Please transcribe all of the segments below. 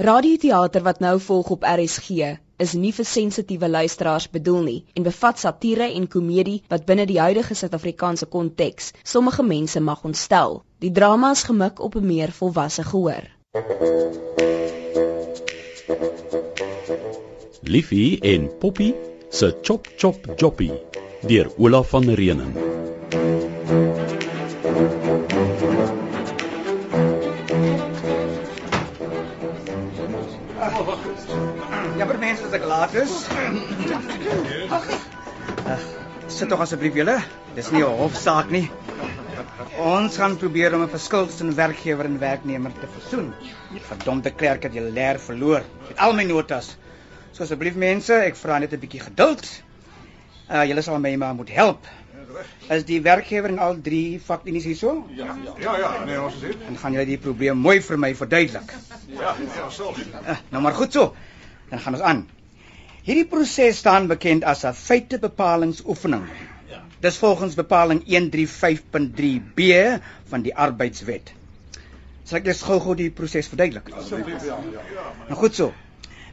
Radioteater wat nou volg op RSG is nie vir sensitiewe luisteraars bedoel nie en bevat satire en komedie wat binne die huidige Suid-Afrikaanse konteks sommige mense mag ontstel. Die drama is gemik op 'n meer volwasse gehoor. Liefie en Poppy se Chop Chop Joppy deur Olaf van Reenen. Laat is. Ag. Sit tog asseblief julle. Dis nie 'n hofsaak nie. Ons gaan probeer om 'n verskil tussen werkgewer en werknemer te versoen. Verdomde klerk het julle leer verloor met al my notas. So asseblief mense, ek vra net 'n bietjie geduld. Uh julle sal my maar moet help. Is die werkgewer in al drie vakunie hierso? Ja, ja, ja, nee, ons is hier. Dan gaan julle die probleem mooi vir my verduidelik. Ja, ja, so. Uh, nou maar goed so. Dan gaan ons aan. Hierdie proses staan bekend as 'n feitebepalingsoefening. Ja. Dis volgens bepaling 135.3b van die arbeidswet. Sal ek eers gou-gou die proses verduidelik? Asseblief ja, ja. Nou goed so.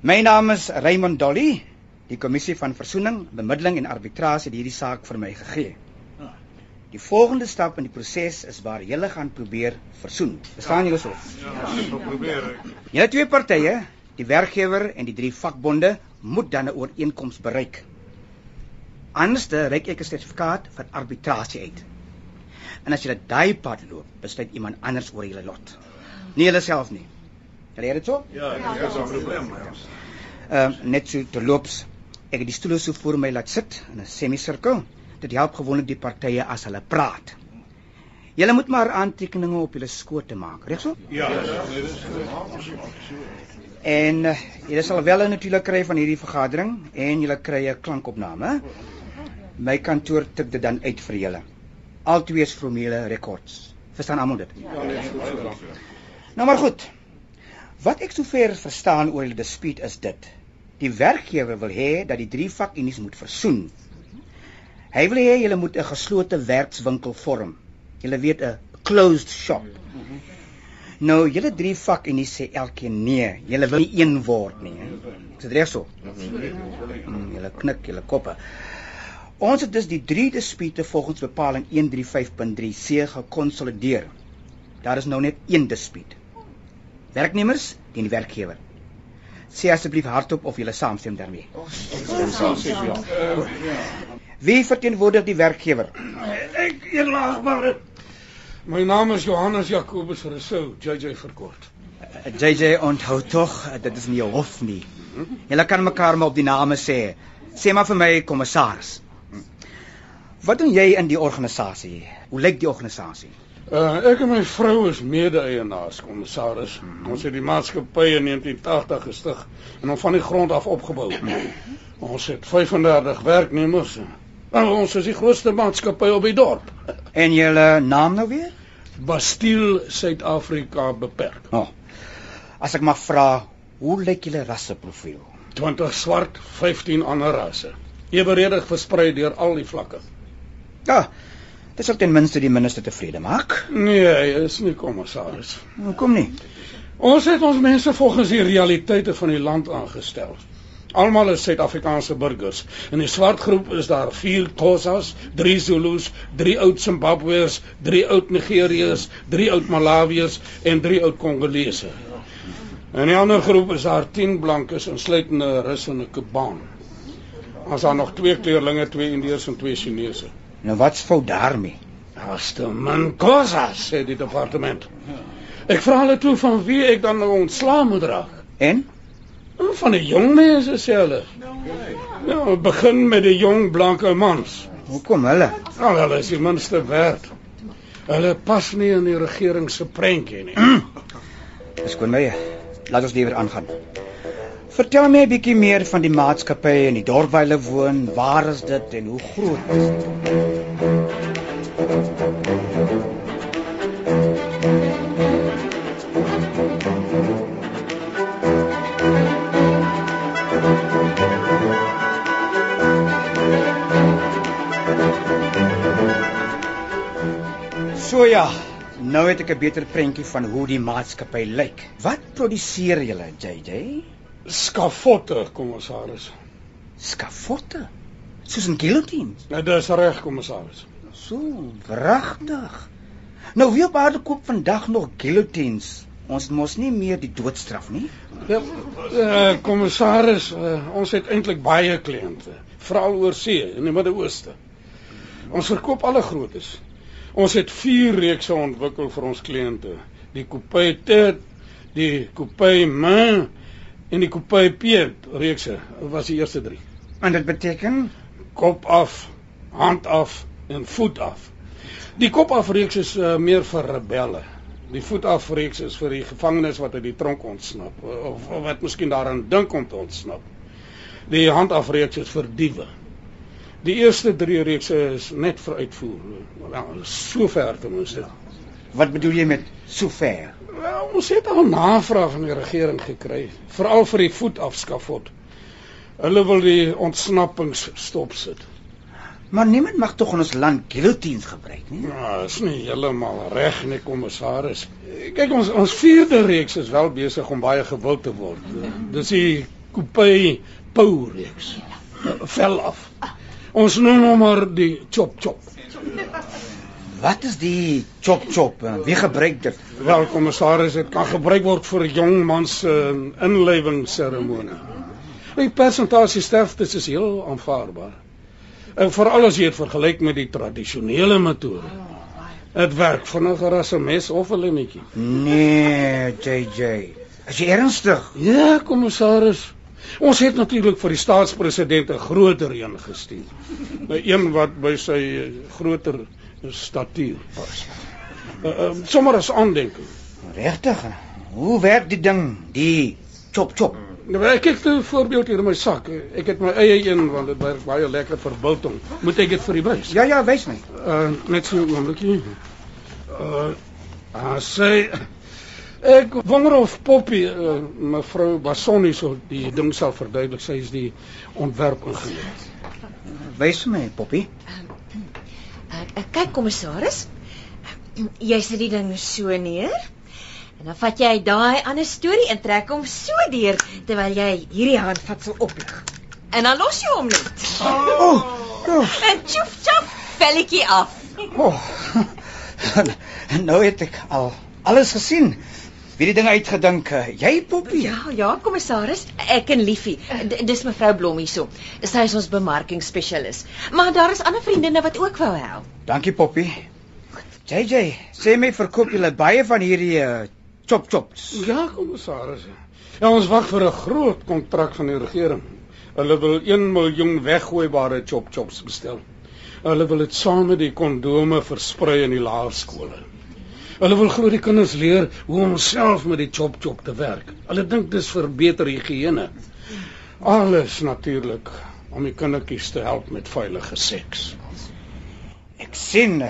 My naam is Raymond Dolly. Die kommissie van versoening, bemiddeling en arbitrasie het hierdie saak vir my gegee. Die volgende stap in die proses is waar julle gaan probeer versoen. Verstaan julle so? Ja, ek sal probeer. ek. Julle twee partye, die werkgewer en die drie vakbonde, moet dan 'n ooreenkoms bereik. Anders reik ek 'n sertifikaat vir arbitrasie uit. En as julle daai pad loop, besluit iemand anders oor julle lot. Nie julle self nie. Julle het dit so? Ja, dit is 'n probleem. ja. Ehm uh, net so terloops, ek het die stoele so voor my laat sit in 'n semesirkel. Dit help gewoonlik die partye as hulle praat. Julle moet maar aantekeninge op julle skote maak, reg so? Ja, nee, dis En uh, julle sal wel 'n natuurlik kry van hierdie vergadering en julle kry 'n klankopname. My kantoor tik dit dan uit vir julle. Altwee is formele rekords. Verstaan almal dit? Ja, nee, dis goed. dankie. Nou maar goed. Wat ek sover verstaan oor julle dispuut is dit. Die werkgewer wil hê dat die drie vakunies moet versoen. Hy wil hê julle moet 'n geslote werkswinkel vorm. Julle weet 'n closed shop. Nou, julle drie vakunies sê elkeen nee. Julle wil nie een word nie, hè? Is dit reg so? Mm, julle knik julle koppe. Ons het dus die drie dispute volgens bepaling 135.3c gekonsolideer. Daar is nou net een dispuut. Werknemers teen die werkgewer. Sê asseblief hardop of jy saamstem daarmee. Wie verteenwoordig die werkgewer? Ek eers maar My naam is Johannes Jacobus Rousseau, JJ verkort. Eh, JJ onthou tog, eh, dit is nie 'n hof nie. Julle kan mekaar maar op die name sê. Sê maar vir my kommissaris. Wat doen jy in die organisasie? Hoe lyk die organisasie? Uh ek en my vrou is mede-eienaars, kommissaris. Ons het die maatskappy in 1980 gestig en hom van die grond af opgebou. Ons het 35 werknemers. En ons is die grootste maatskappy op die dorp. En julle naam nou weer? Bastiel Suid-Afrika beperk. Oh. As ek mag vra, hoe lyk julle rasseprofiel? 20 swart, 15 ander rasse. Eweredig versprei deur al die vlakke. Ja, dit sal ten minste die minister tevrede maak. Nee, hy is nie kommissaris. Hoekom nie? Ons het ons mense volgens die realiteite van die land aangestel. Almal is Suid-Afrikaanse burgers. In die swart groep is daar 4 Xhosas, 3 Zulus, 3 oud Zimbabweërs, 3 oud Nigeriërs, 3 oud Malawiërs en 3 oud Kongolese. In die ander groep is daar 10 blankes insluitende 'n Rus en 'n Kubaan. Ons daar nog 2 kleurlinge, 2 Indiërs en 2 Chinese. Nou wat's fout daarmee? Daar's te min Xhosas, sê die departement. Ek vra hulle toe van wie ek dan nou ontslaa moet raak. En Van die jong mense sê hulle. Ja, begin met die jong blanke mans. hoekom hulle? Al hulle is die minste werd. Hulle pas nie in die regering se prentjie nie. Skoon my. Laat ons liewer aangaan. Vertel my 'n bietjie meer van die maatskappy en die dorp waar hulle woon. Waar is dit en hoe groot is dit? So ja, Nou het ek 'n beter prentjie van hoe die maatskappy lyk. Wat produseer julle, JJ? Skafotte, kommissaris. Skafotte. Soos 'n guillotine. Nou dis reg, kommissaris. So, wragtig. Nou wie op aarde koop vandag nog guillotines? Ons mos nie meer die doodstraf nie. Ja, uh, kommissaris, uh, ons het eintlik baie kliënte, veral oor see in die Midde-Ooste. Ons verkoop alle groottes. Ons het 4 reekse ontwikkel vir ons kliënte. Die Coupé Tet, die Coupé Main en die Coupé P reekse was die eerste 3. En dit beteken Kop af, hand af en voet af. Die kop af reeks is uh, meer vir rebelle. Die voet af reeks is vir die gevangenes wat uit die tronk ontsnap of, of wat miskien daaraan dink om te ontsnap. Die hand af reeks is vir diewe. Die eerste 3 reekse is net vir uitvoer. Wel, sover ten minste. wat bedoel jy met sover? Wel, ons het al navraag van die regering gekry, veral vir die voet afskafot. Hulle wil die ontsnappings stopsit. Maar niemand mag tog in ons land guillotines gebruik nie. Ja, is nie heeltemal reg nie, kommissaris. Kyk ons ons vierde reeks is wel besig om baie gewild te word. Dis die Coupé Pau reeks. Vel af. Ons noem hom maar die chop chop. Wat is die chop chop? en Wie gebruik dit? Wel, kommissaris, dit kan gebruik word vir 'n jong man se uh, inlywingsseremonie. Die persentasie sterftes is heel aanvaarbaar. En veral as jy dit vergelyk met die tradisionele metode. Dit werk vinniger as 'n mes of 'n lemmetjie. Nee, JJ. As jy ernstig? Ja, kommissaris. Ons het natuurlik vir die staatspresident 'n groter een gestuur. 'n Een wat by sy eh, groter statuur pas. Uh, uh, sommer as aandenking. Regtig? Hoe werk die ding? Die chop chop. Nou ek nou 'n voorbeeld hier in my sak. Ek het my eie een want dit werk baie lekker vir biltong. Moet ek dit vir u wys? Ja ja, wys my. Uh net so 'n oombliekie. Uh ah sê ek wonder of Poppy uh, mevrou Basonni so die ding sal verduidelik. Sy is die ontwerpingenieur. Wys vir my, Poppy. Uh, kyk kommissaris. Jy sit die ding so neer. En dan vat jy daai ander storie en trek hom so deur terwyl jy hierdie handvatsel oplig. En dan los jy hom net. Oh, oh, En tjoef tjof, velletjie af. oh. nou het ek al alles gesien. Wie die ding uitgedink? eh, Jy, Poppy? Ja, ja, kommissaris, ek en Liefie. D dis mevrou Blom hierso. Sy is ons bemarkingsspesialis. Maar daar is ander vriendinne wat ook wou help. Dankie, Poppy. JJ, sê my verkoop julle baie van hierdie uh, chop chops. Ja, kommissaris. Ja, ons wag vir 'n groot kontrak van die regering. Hulle wil 1 miljoen weggooibare chop chops bestel. Hulle wil dit saam met die kondome versprei in die laerskole. Hulle wil glo die kinders leer hoe om self met die chop chop te werk. Hulle dink dis vir beter higiëne. Alles natuurlik om die kindertjies te help met veilige seks. Ek sien.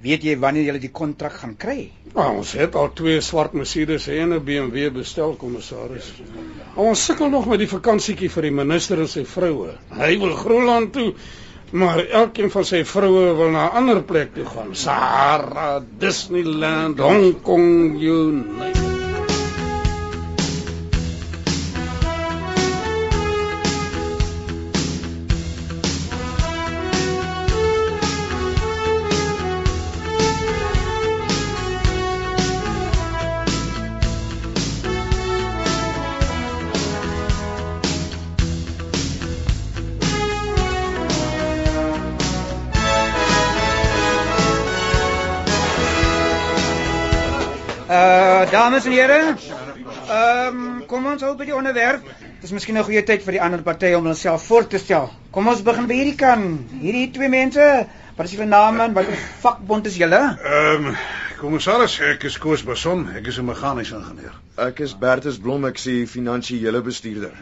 Weet jy wanneer julle die kontrak gaan kry? Nou, ons het al twee swart Mercedes en 'n BMW bestel, kommissaris. Ons sukkel nog met die vakansietjie vir die minister en sy vroue. Hy wil Groenland toe, maar elkeen van sy vroue wil na 'n ander plek toe gaan. Sahara, Disneyland, Hong Kong, you name it. Dames en here. Ehm um, kom ons hou by die onderwerp. Dit is miskien 'n goeie tyd vir die ander partye om hulself voor te stel. Kom ons begin by hierdie kan. Hierdie twee mense, wat is julle name en watter vakbond is julle? Ehm, um, kommissaris, ek is Koos Bason, ek is 'n meganiese ingenieur. Ek is Bertus Blom, ek sien finansiële bestuurder.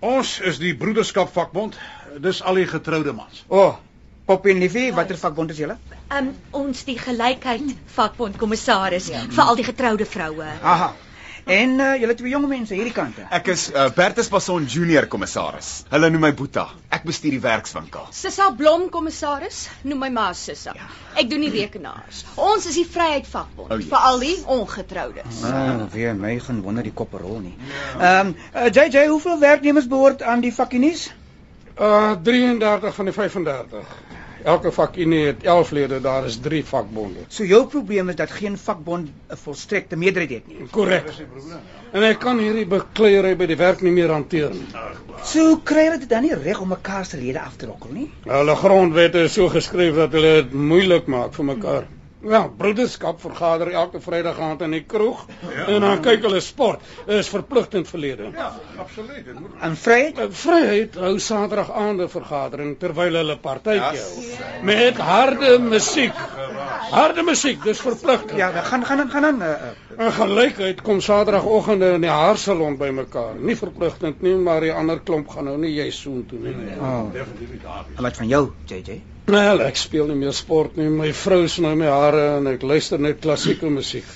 Ons is die Broederskap Vakbond. Dis al die getroude mans. O, oh, Poppy en Liefie, watter vakbond is julle? Um ons die gelykheid vakbond kommissaris ja. vir al die getroude vroue. Aha. En uh, julle twee jong mense hierdie kant. Ek is uh, Bertus Bason Junior kommissaris. Hulle noem my Boeta. Ek bestuur die werkswinkel. Sissa Blom kommissaris, noem my maar Sissa. Ja. Ek doen die rekenaars. Ons is die Vryheid Vakbond Oh, yes. vir al die ongetroudes. Ah, weer my gaan wonder die kop rol nie. Ehm um, uh, JJ, hoeveel werknemers behoort aan die vakkienies? Uh 33 van die 35. Elke vakunie het 11 lede, daar is 3 vakbonde. So jou probleem is dat geen vakbond 'n volstrekte meerderheid het nie. Korrek. En ek kan hierdie bekleierery by die werk nie meer hanteer nie. So kry hulle dit dan nie reg om mekaar se lede af te rokkel nie. Hulle grondwette is so geskryf dat hulle dit moeilik maak vir mekaar. Ja, broederskap vergader elke Vrydag aand in die kroeg ja. en dan kyk hulle sport. Is verpligtend verlede. Ja, absoluut. Dit moet En vryheid? Uh, Vryheid hou Saterdag aande vergadering terwyl hulle partytjie hou met harde musiek. Harde musiek, dis verpligtend. Ja, dan gaan gaan gaan dan. Uh, uh, En gelykheid kom Saterdagoggende in die haarsalon bymekaar. Nie verpligtend nie, maar die ander klomp gaan nou nie jy soen toe nie. oh. definitief daar wat van jou, JJ? Wel, ek speel nie meer sport nie. My vrou sny my hare en ek luister net klassieke musiek.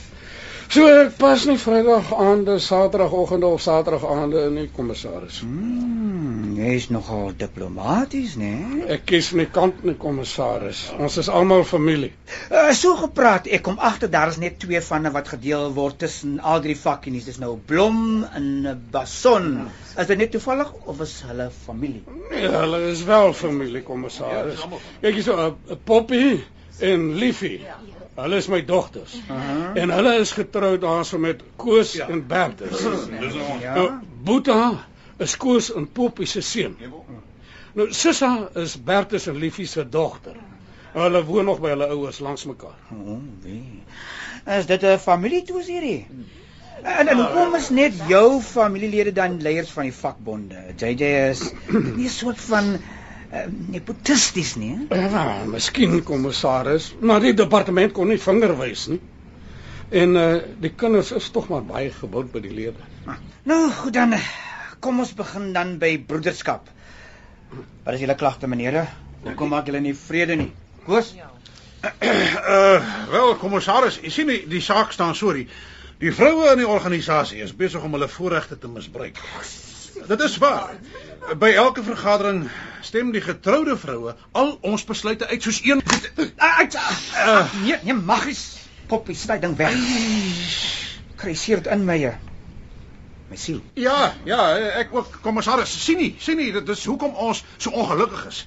So ek pas nie Vrydag aande, Saterdagoggende of Saterdag aande in die kommissaris. Hmm, jy is nogal diplomaties, né? Nee? Ek kies my kant nie kommissaris. Ons is almal familie. Uh, so gepraat, ek kom agter daar is net twee vanne wat gedeel word tussen al drie vakkienies. Dis nou Blom en Bason. Is dit net toevallig of is hulle familie? Nee, hulle is wel familie kommissaris. Kyk hier so 'n Poppy en Liefie. Hulle is my dogters. Uh -huh. En hulle is getroud daarso met Koos ja. en Bertus. Dis ons. Ja. Nou, Boeta is Koos en Poppy se seun. Nou Sissa is Bertus en Liefie se dogter. Hulle woon nog by hulle ouers langs mekaar. Oh, nee. Is dit 'n familietoes hierdie? En en hoekom is net jou familielede dan leiers van die vakbonde? JJ is nie 'n soort van uh, nepotisties nie. Ja, miskien kommissaris, maar die departement kon nie vinger wys nie. En uh die kinders is tog maar baie gebou by die lede. Nou, goed dan. eh, Kom ons begin dan by broederskap. Wat is julle klagte, menere? Hoekom maak julle nie vrede nie? Koos? Uh wel, kommissaris, jy sien die, die saak staan so die die vroue in die organisasie is besig om hulle voorregte te misbruik. Dit is waar. By elke vergadering stem die getroude vroue al ons besluite uit soos een. Ah, uh, nee, nee, magies. Poppie, sny ding weg. Kruiseer dit in my eh, my siel. Ja, ja, ek ook kommissaris, sien nie, sien nie, dit is hoekom ons so ongelukkig is.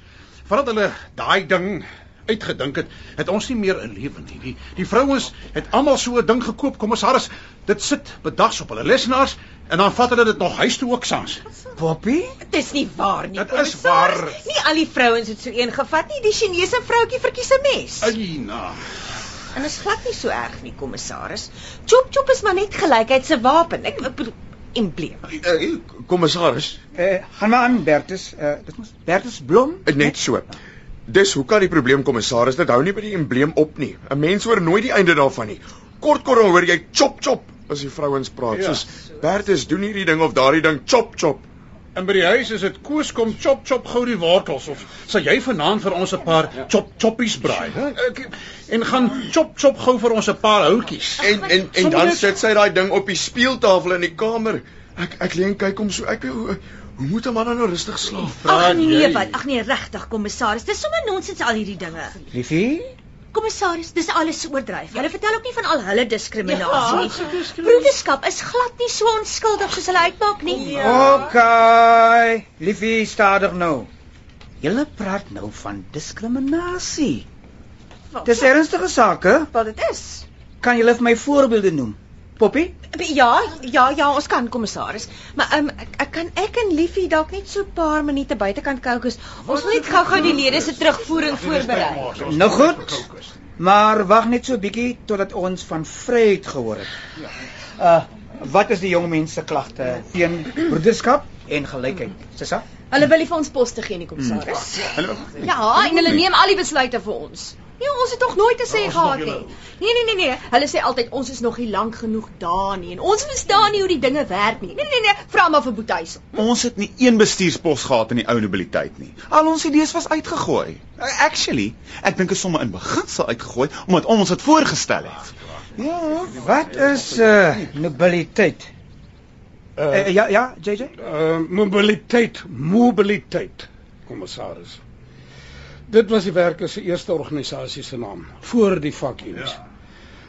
Vandat hulle daai ding uitgedink het, het ons nie meer 'n lewe nie. Die die vrouens het almal so 'n ding gekoop, kommissaris. Dit sit bedags op hulle lesenaars en dan vat hulle dit nog huis toe ook saans. Poppie? Dis nie waar nie. Dit is waar. Nie al die vrouens het so een gevat nie. Die Chinese vroutjie verkies 'n mes. Aina. En dit is glad nie so erg nie, kommissaris. Chop chop is maar net gelykheid se wapen. Ek embleem. Uh, kommissaris, Eh, gaan maar aan Bertus. Eh, dit mos Bertus Blom? uh, net so. Dis hoe kan die probleem kommissaris dit hou nie by die embleem op nie. 'n Mens hoor nooit die einde daarvan nie. Kort kort hoor jy chop chop as die vrouens praat. Ja. Soos Bertus doen hierdie ding of daardie ding chop chop. En by die huis is dit koos kom chop chop gou die wortels of sal jy vanaand vir ons 'n paar chop choppies braai? En gaan chop chop gou vir ons 'n paar houtjies. En en en dan sit sy daai ding op die speeltafel in die kamer. Ek ek lê en kyk hom so. Ek hoe, hoe moet 'n man nou rustig slaap? Ag nee, wat? Ag nee, regtig, kommissaris. Dis sommer nonsens al hierdie dinge. Liefie? Kommissaris, dis alles oordryf. Hulle vertel ook nie van al hulle Ja, diskriminasie nie. Broederskap is glad nie so onskuldig soos hulle uitmaak nie. Ja. Okay. Liefie, stadig nou. Julle praat nou van diskriminasie. Dis ernstige sake. Wat dit is. Kan julle vir my voorbeelde noem? Poppie? Ja, ja, ja, ons kan kommissaris. Maar ehm um, ek, ek kan ek en Liefie dalk net so 'n paar minute buitekant kokes. Ons wil net gou-gou die lede se terugvoering voorberei. Nou goed. Maar wag net so 'n bietjie totdat ons van vryheid gehoor het. Uh wat is die jong mense klagte teen broederskap en gelykheid? Sissa? Hulle wil nie vir ons poste gee nie, kommissaris. Ja, en hulle neem al die besluite vir ons. Ja, ons het nog nooit te sê gehad nie. Nee, nee, nee, nee. Hulle sê altyd ons is nog nie lank genoeg daar nie en ons verstaan nie hoe die dinge werk nie. Nee, nee, nee, vra maar vir Boetuis. Ons het nie een bestuurspos gehad in die ou nobiliteit nie. Al ons idees was uitgegooi. Actually, ek dink is sommer in beginsel uitgegooi omdat ons dit voorgestel het. Ja, wat is uh nobiliteit? Uh, Uh, ja, ja, JJ. uh mobiliteit, mobiliteit, kommissaris. Dit was die werkers se eerste organisasie se naam voor die vakunie. Ja.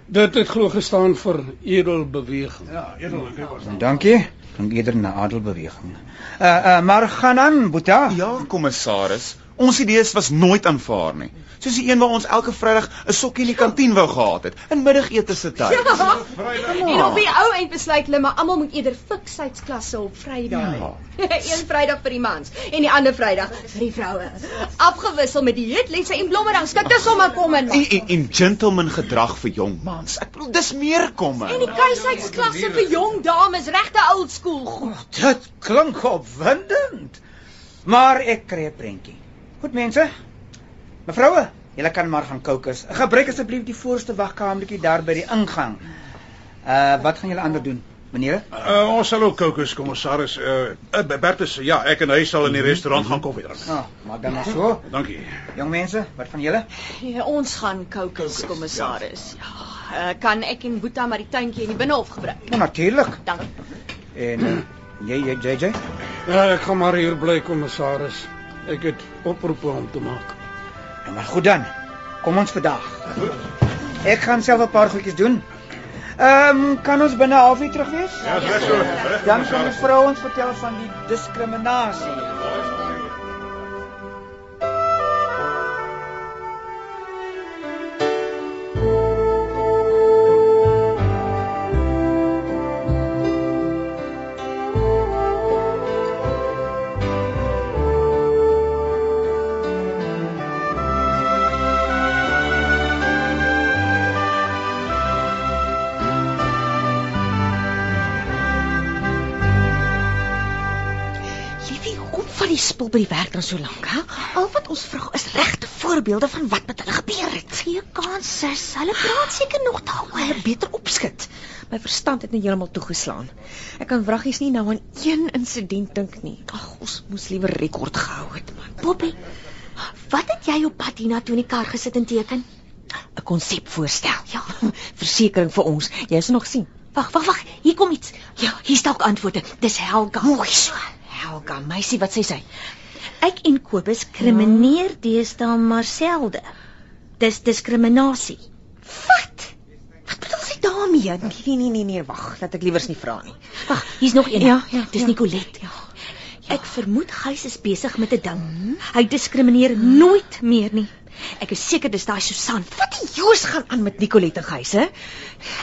Dit het glo gestaan vir edelbeweging. Ja, edellik was dit. Dankie. Klink eerder na adelbeweging. Uh uh maar gaan aan, Boeta. Ja, kommissaris. Ons idees was nooit aanvaar nie. Soos die een waar ons elke Vrydag 'n sokkie in die kantien wou gehad het, in middagete se tyd. Ja. En op die ou eind besluit hulle maar almal moet eerder fiksheidklasse op Vrydag hê. Ja. Een Vrydag vir die mans en die ander Vrydag vir die vroue. Afgewissel met dieetlesse en blommerang. Skik dit sommer kom in. En, en, en gentleman gedrag vir jong mans. Ek bedoel dis meer komme. En die keisheidsklasse vir jong dames, regte old school goed. Dit klink opwindend. Maar ek kry 'n prentjie. Goed mense. Mevroue, julle kan maar gaan kokes. Gebruik asseblief die voorste wagkamertjie daar by die ingang. Uh wat gaan julle ander doen, meneer? Uh, ons sal ook kokes, kommissaris. Uh, uh Bertus, ja, ek en hy sal in die restaurant gaan koffie drink. Ah, maar dan maar so. Dankie. Jong mense, wat van julle? Ja, ons gaan kokes, kommissaris. Ja. Uh, kan ek en Boeta maar die tuintjie in die binnehof gebruik? Nou natuurlik. Dankie. En uh, jy, jy JJ? Ja, ek gaan maar hier bly, kommissaris. Ek het oproepe om te maak. Nou maar goed dan. Kom ons vandag. Ek gaan self 'n paar goedjies doen. Ehm um, kan ons binne 'n halfuur terug wees? Ja, dis reg so. Dan kan die vrou ons vertel van die diskriminasie. By die werk dan so lank, hè? Al wat ons vra is regte voorbeelde van wat met hulle gebeur het. Gee kans, sis. Hulle praat seker nog daaroor. Beter opskit. My verstand het net heeltemal toegeslaan. Ek kan wraggies nie nou aan een insident dink nie. Ag, ons moes liewer rekord gehou het, man. Poppy, wat het jy op pad hiernatoe in die kar gesit en teken? 'n Konsepvoorstel. Ja, versekering vir ons. Jy is nog sien. Wag, wag, wag, hier kom iets. Ja, hier staan ook antwoorde. Dis Helga. Mooi so. Helga, meisie, wat sê sy? Ek en Kobus krimineer deesdae maar selde. Dis diskriminasie. Wat? Wat bedoel sy daarmee? Nee, nee, nee, nee, wag, laat ek liewers nie vra nie. Wag, hier's nog een. Ja, ja, Dis ja. Nicolet. Ja. Ek vermoed Gys is besig met 'n ding. Hy diskrimineer nooit meer nie. Ek is seker dis daai Susan. Wat die joos gaan aan met Nicolette Gys, hè?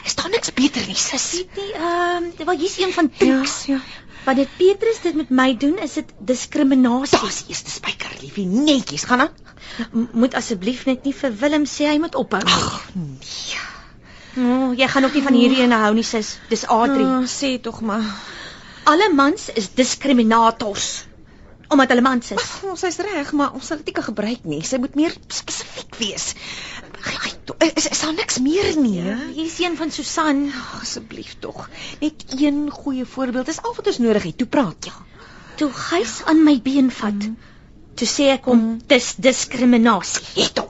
Is daar niks beter nie, sis? Weet nie, ehm, um, wel hier's een van triks. Ja, ja. Wat dit Petrus dit met my doen, is dit diskriminasie. Daar's eers die spyker, liefie, netjies, gaan aan. Moet asseblief net nie vir Willem sê hy moet ophou. Ag, nee. Oh, jy gaan ook nie van hierdie ene hou nie, sis. Dis Adri. Oh, sê tog maar. Alle mans is diskriminators. Omdat hulle mans is. Ons is reg, maar ons sal dit nie kan gebruik nie. Sy moet meer spesifiek wees. To- Is, is daar niks meer nie, hè? Hier's een van Susan. Ag, Asseblief tog. Net een goeie voorbeeld. Dis al wat ons nodig het. Toe praat jy. Toe Gys aan my been vat. Toe sê ek hom, dis diskriminasie. Het hom.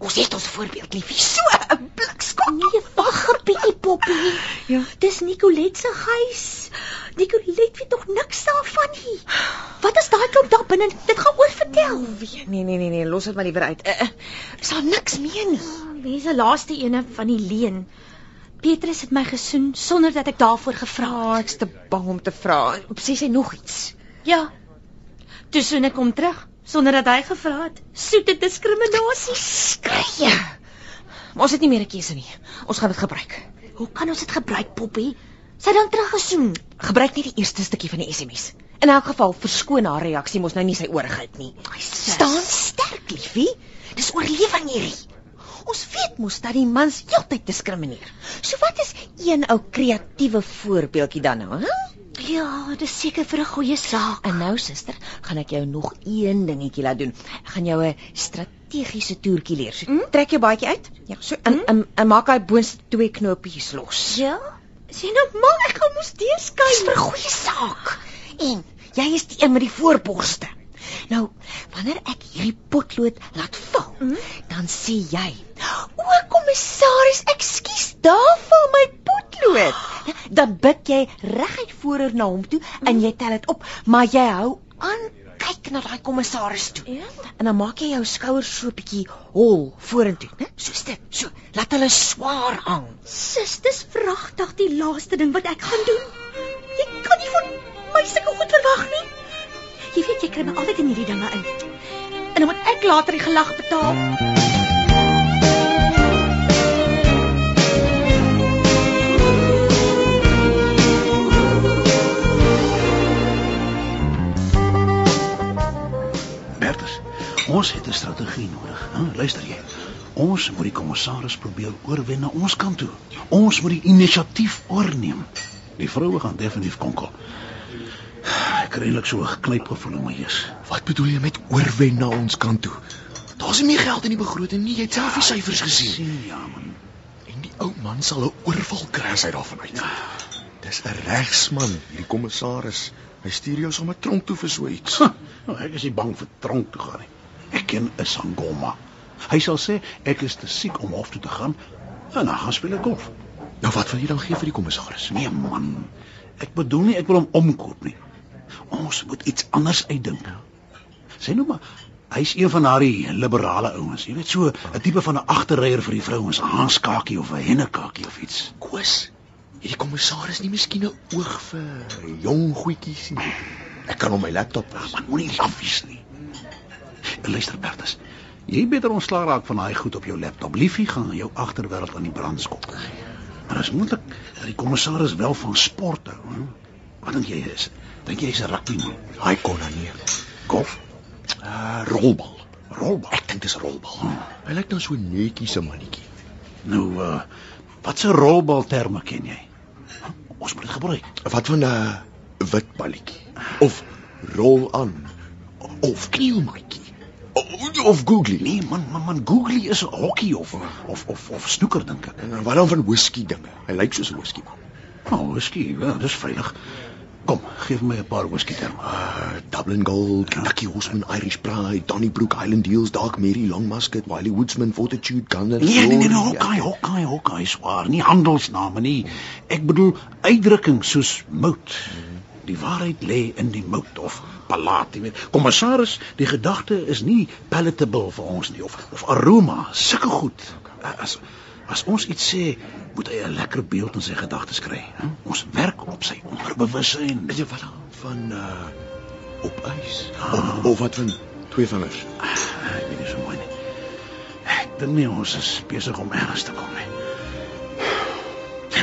Ons het ons voorbeeld, liefie. So 'n blikskop. Nee, wag 'n bietjie, Poppy. Ja. Dis Nicolet se Gys. Nicolet weet nog niks daarvan nie. Wat is daai klomp daar binne? Dit gaan oor vertel. Nee, nee, nee, nee, los dit maar liewer uit. Uh, uh, is daar niks meer nie. Wie se laaste ene van die leen? Petrus het my gesoen sonder dat ek daarvoor gevra het. Ah, ek's te bang om te vra. Sê sy nog iets? Ja. Toe soen ek hom terug sonder dat hy gevra het. Soete diskriminasie. Maar ons het nie meer 'n keuse nie. Ons gaan dit gebruik. Hoe kan ons dit gebruik, Poppy? Sy dan teruggesoen. Gebruik net die eerste stukkie van die SMS. In elk geval verskoon haar reaksie mos nou nie sy oorigheid nie. sis. Staan sterk, liefie. Dis oorlewing hierdie. Ons weet mos dat die mans heeltyd diskrimineer. So wat is een ou kreatiewe voorbeeldjie dan nou, hè? Ja, dis seker vir 'n goeie saak. En nou suster, gaan ek jou nog een dingetjie laat doen. Ek gaan jou 'n strategiese toertjie leer. So, Mm? Trek jou baadjie uit. Ja, so en en, en maak daai boonste twee knopies los. Ja? Sien nou mal, ek gaan mos Dis vir. 'n goeie saak. En jy is die een met die voorborste. Nou, wanneer ek hierdie potlood laat val, mm? dan sê jy: "O, kommissaris, ekskuus daarvoor my potlood." Dan buig jy reguit vooroor na hom toe en jy tel dit op, maar jy hou aan kyk na daai kommissaris toe. Ja? En dan maak jy jou skouers so 'n bietjie hol vorentoe, né? Soos dit. So, laat hulle swaar hang. Sis, dis vragtig die laaste ding wat ek gaan doen. Jy kan nie van my sulke goed verwag nie. Jy weet jy kry my altyd in hierdie dinge in. En dan moet ek later die gelag betaal. Ons het 'n strategie nodig. Hè? Luister jy. Ons moet die kommissaris probeer oorwen na ons kant toe. Ons moet die inisiatief oorneem. Die vroue gaan definitief konkel. Ek kry eintlik so 'n geklypgevoel in my gees. Wat bedoel jy met oorwen na ons kant toe? Daar's nie meer geld in die begroting nie. Jy het self die syfers gesien. Sien ja, man. En die ou man sal 'n oorval kry as hy daarvan uit. Ja. Dis 'n regsman, hierdie kommissaris. Hy stuur jou sommer tronk toe vir so iets. Nou, ek is nie bang vir tronk toe gaan nie. Ek ken 'n Sangoma. Hy sal sê ek is te siek om hof toe te gaan en dan gaan speel ek golf. Nou wat wil jy dan gee vir die kommissaris? Nee man. Ek bedoel nie ek wil hom omkoop nie. Ons moet iets anders uitdink. Sê nou maar hy's een van daardie liberale ouens. Jy weet so 'n tipe van 'n agterryer vir die vrouens, 'n haanskakie of 'n hennekakie of iets. Koos. Hierdie kommissaris nie miskien 'n oog vir jong goetjies nie. Ek kan hom my laptop, maar moenie laffies nie. Luister Bertus, jy beter ontslaa raak van daai goed op jou laptop. Liefie gaan jou agterwêreld aan die brand skop. Maar as moontlik, die kommissaris wel van sport hou. Wat dink jy is? Dink jy hy's 'n rugbyman? Hy kon dan nie. Golf? Uh, rolbal. Rolbal. Ek dink dis rolbal. Hmm. Hy lyk nou so netjies 'n mannetjie. Nou uh wat se rolbal terme ken jy? Ons moet dit gebruik. Wat van 'n uh, wit balletjie? Of rol aan? Of knielmatjie? Of googly. Nee man, man, man, googly is hokkie of of of of snoeker dink ek. En wat dan van whisky dinge? Hy lyk soos 'n whisky man. Oh, whisky, ja, dis veilig. Kom, gee my 'n paar whisky terme. Uh, Dublin Gold, Kentucky Horseman, Irish Pride, Donnybrook Highland Deals, Dark Mary, Long Muscat, Wiley Woodsman, Fortitude, Gunner. Nee, nee, nee, nee hokkie, hokkie, hokkie, swaar, nie handelsname nie. Ek bedoel uitdrukking soos mout. Die waarheid lê in die mout of palaat, jy weet. Kommissaris, die gedagte is nie palatable vir ons nie of of aroma, sulke goed. As as ons iets sê, moet hy 'n lekker beeld in sy gedagtes kry. He? Ons werk op sy onderbewussyn. Is jy wat van uh op ys? Ah. Of, of wat van twee vingers? Ah, ek weet nie so mooi nie. Ek dink nie ons is besig om ergens te kom nie.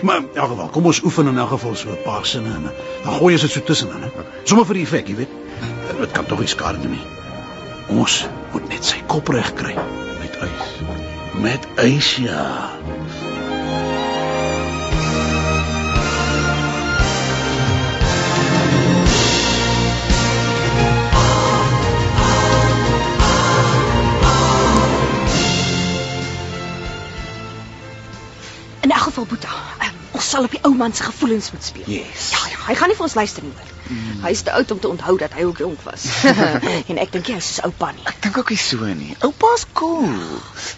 Maar in elk geval, kom ons oefen in elk geval so 'n paar sinne en dan gooi jy dit so tussenin, hè. Sommige vir die effek, jy weet. Dit kan tog nie skade doen nie. Ons moet net sy kop reg kry met ys. Met ys ja. In elk geval Boeta, ons sal op die ou man se gevoelens moet speel. Yes. Ja, ja, hy gaan nie vir ons luister nie. Mm. Hy is te oud om te onthou dat hy ook jonk was. en ek dink hy is soos oupa nie. Ek dink ook nie so nie. Oupa's cool.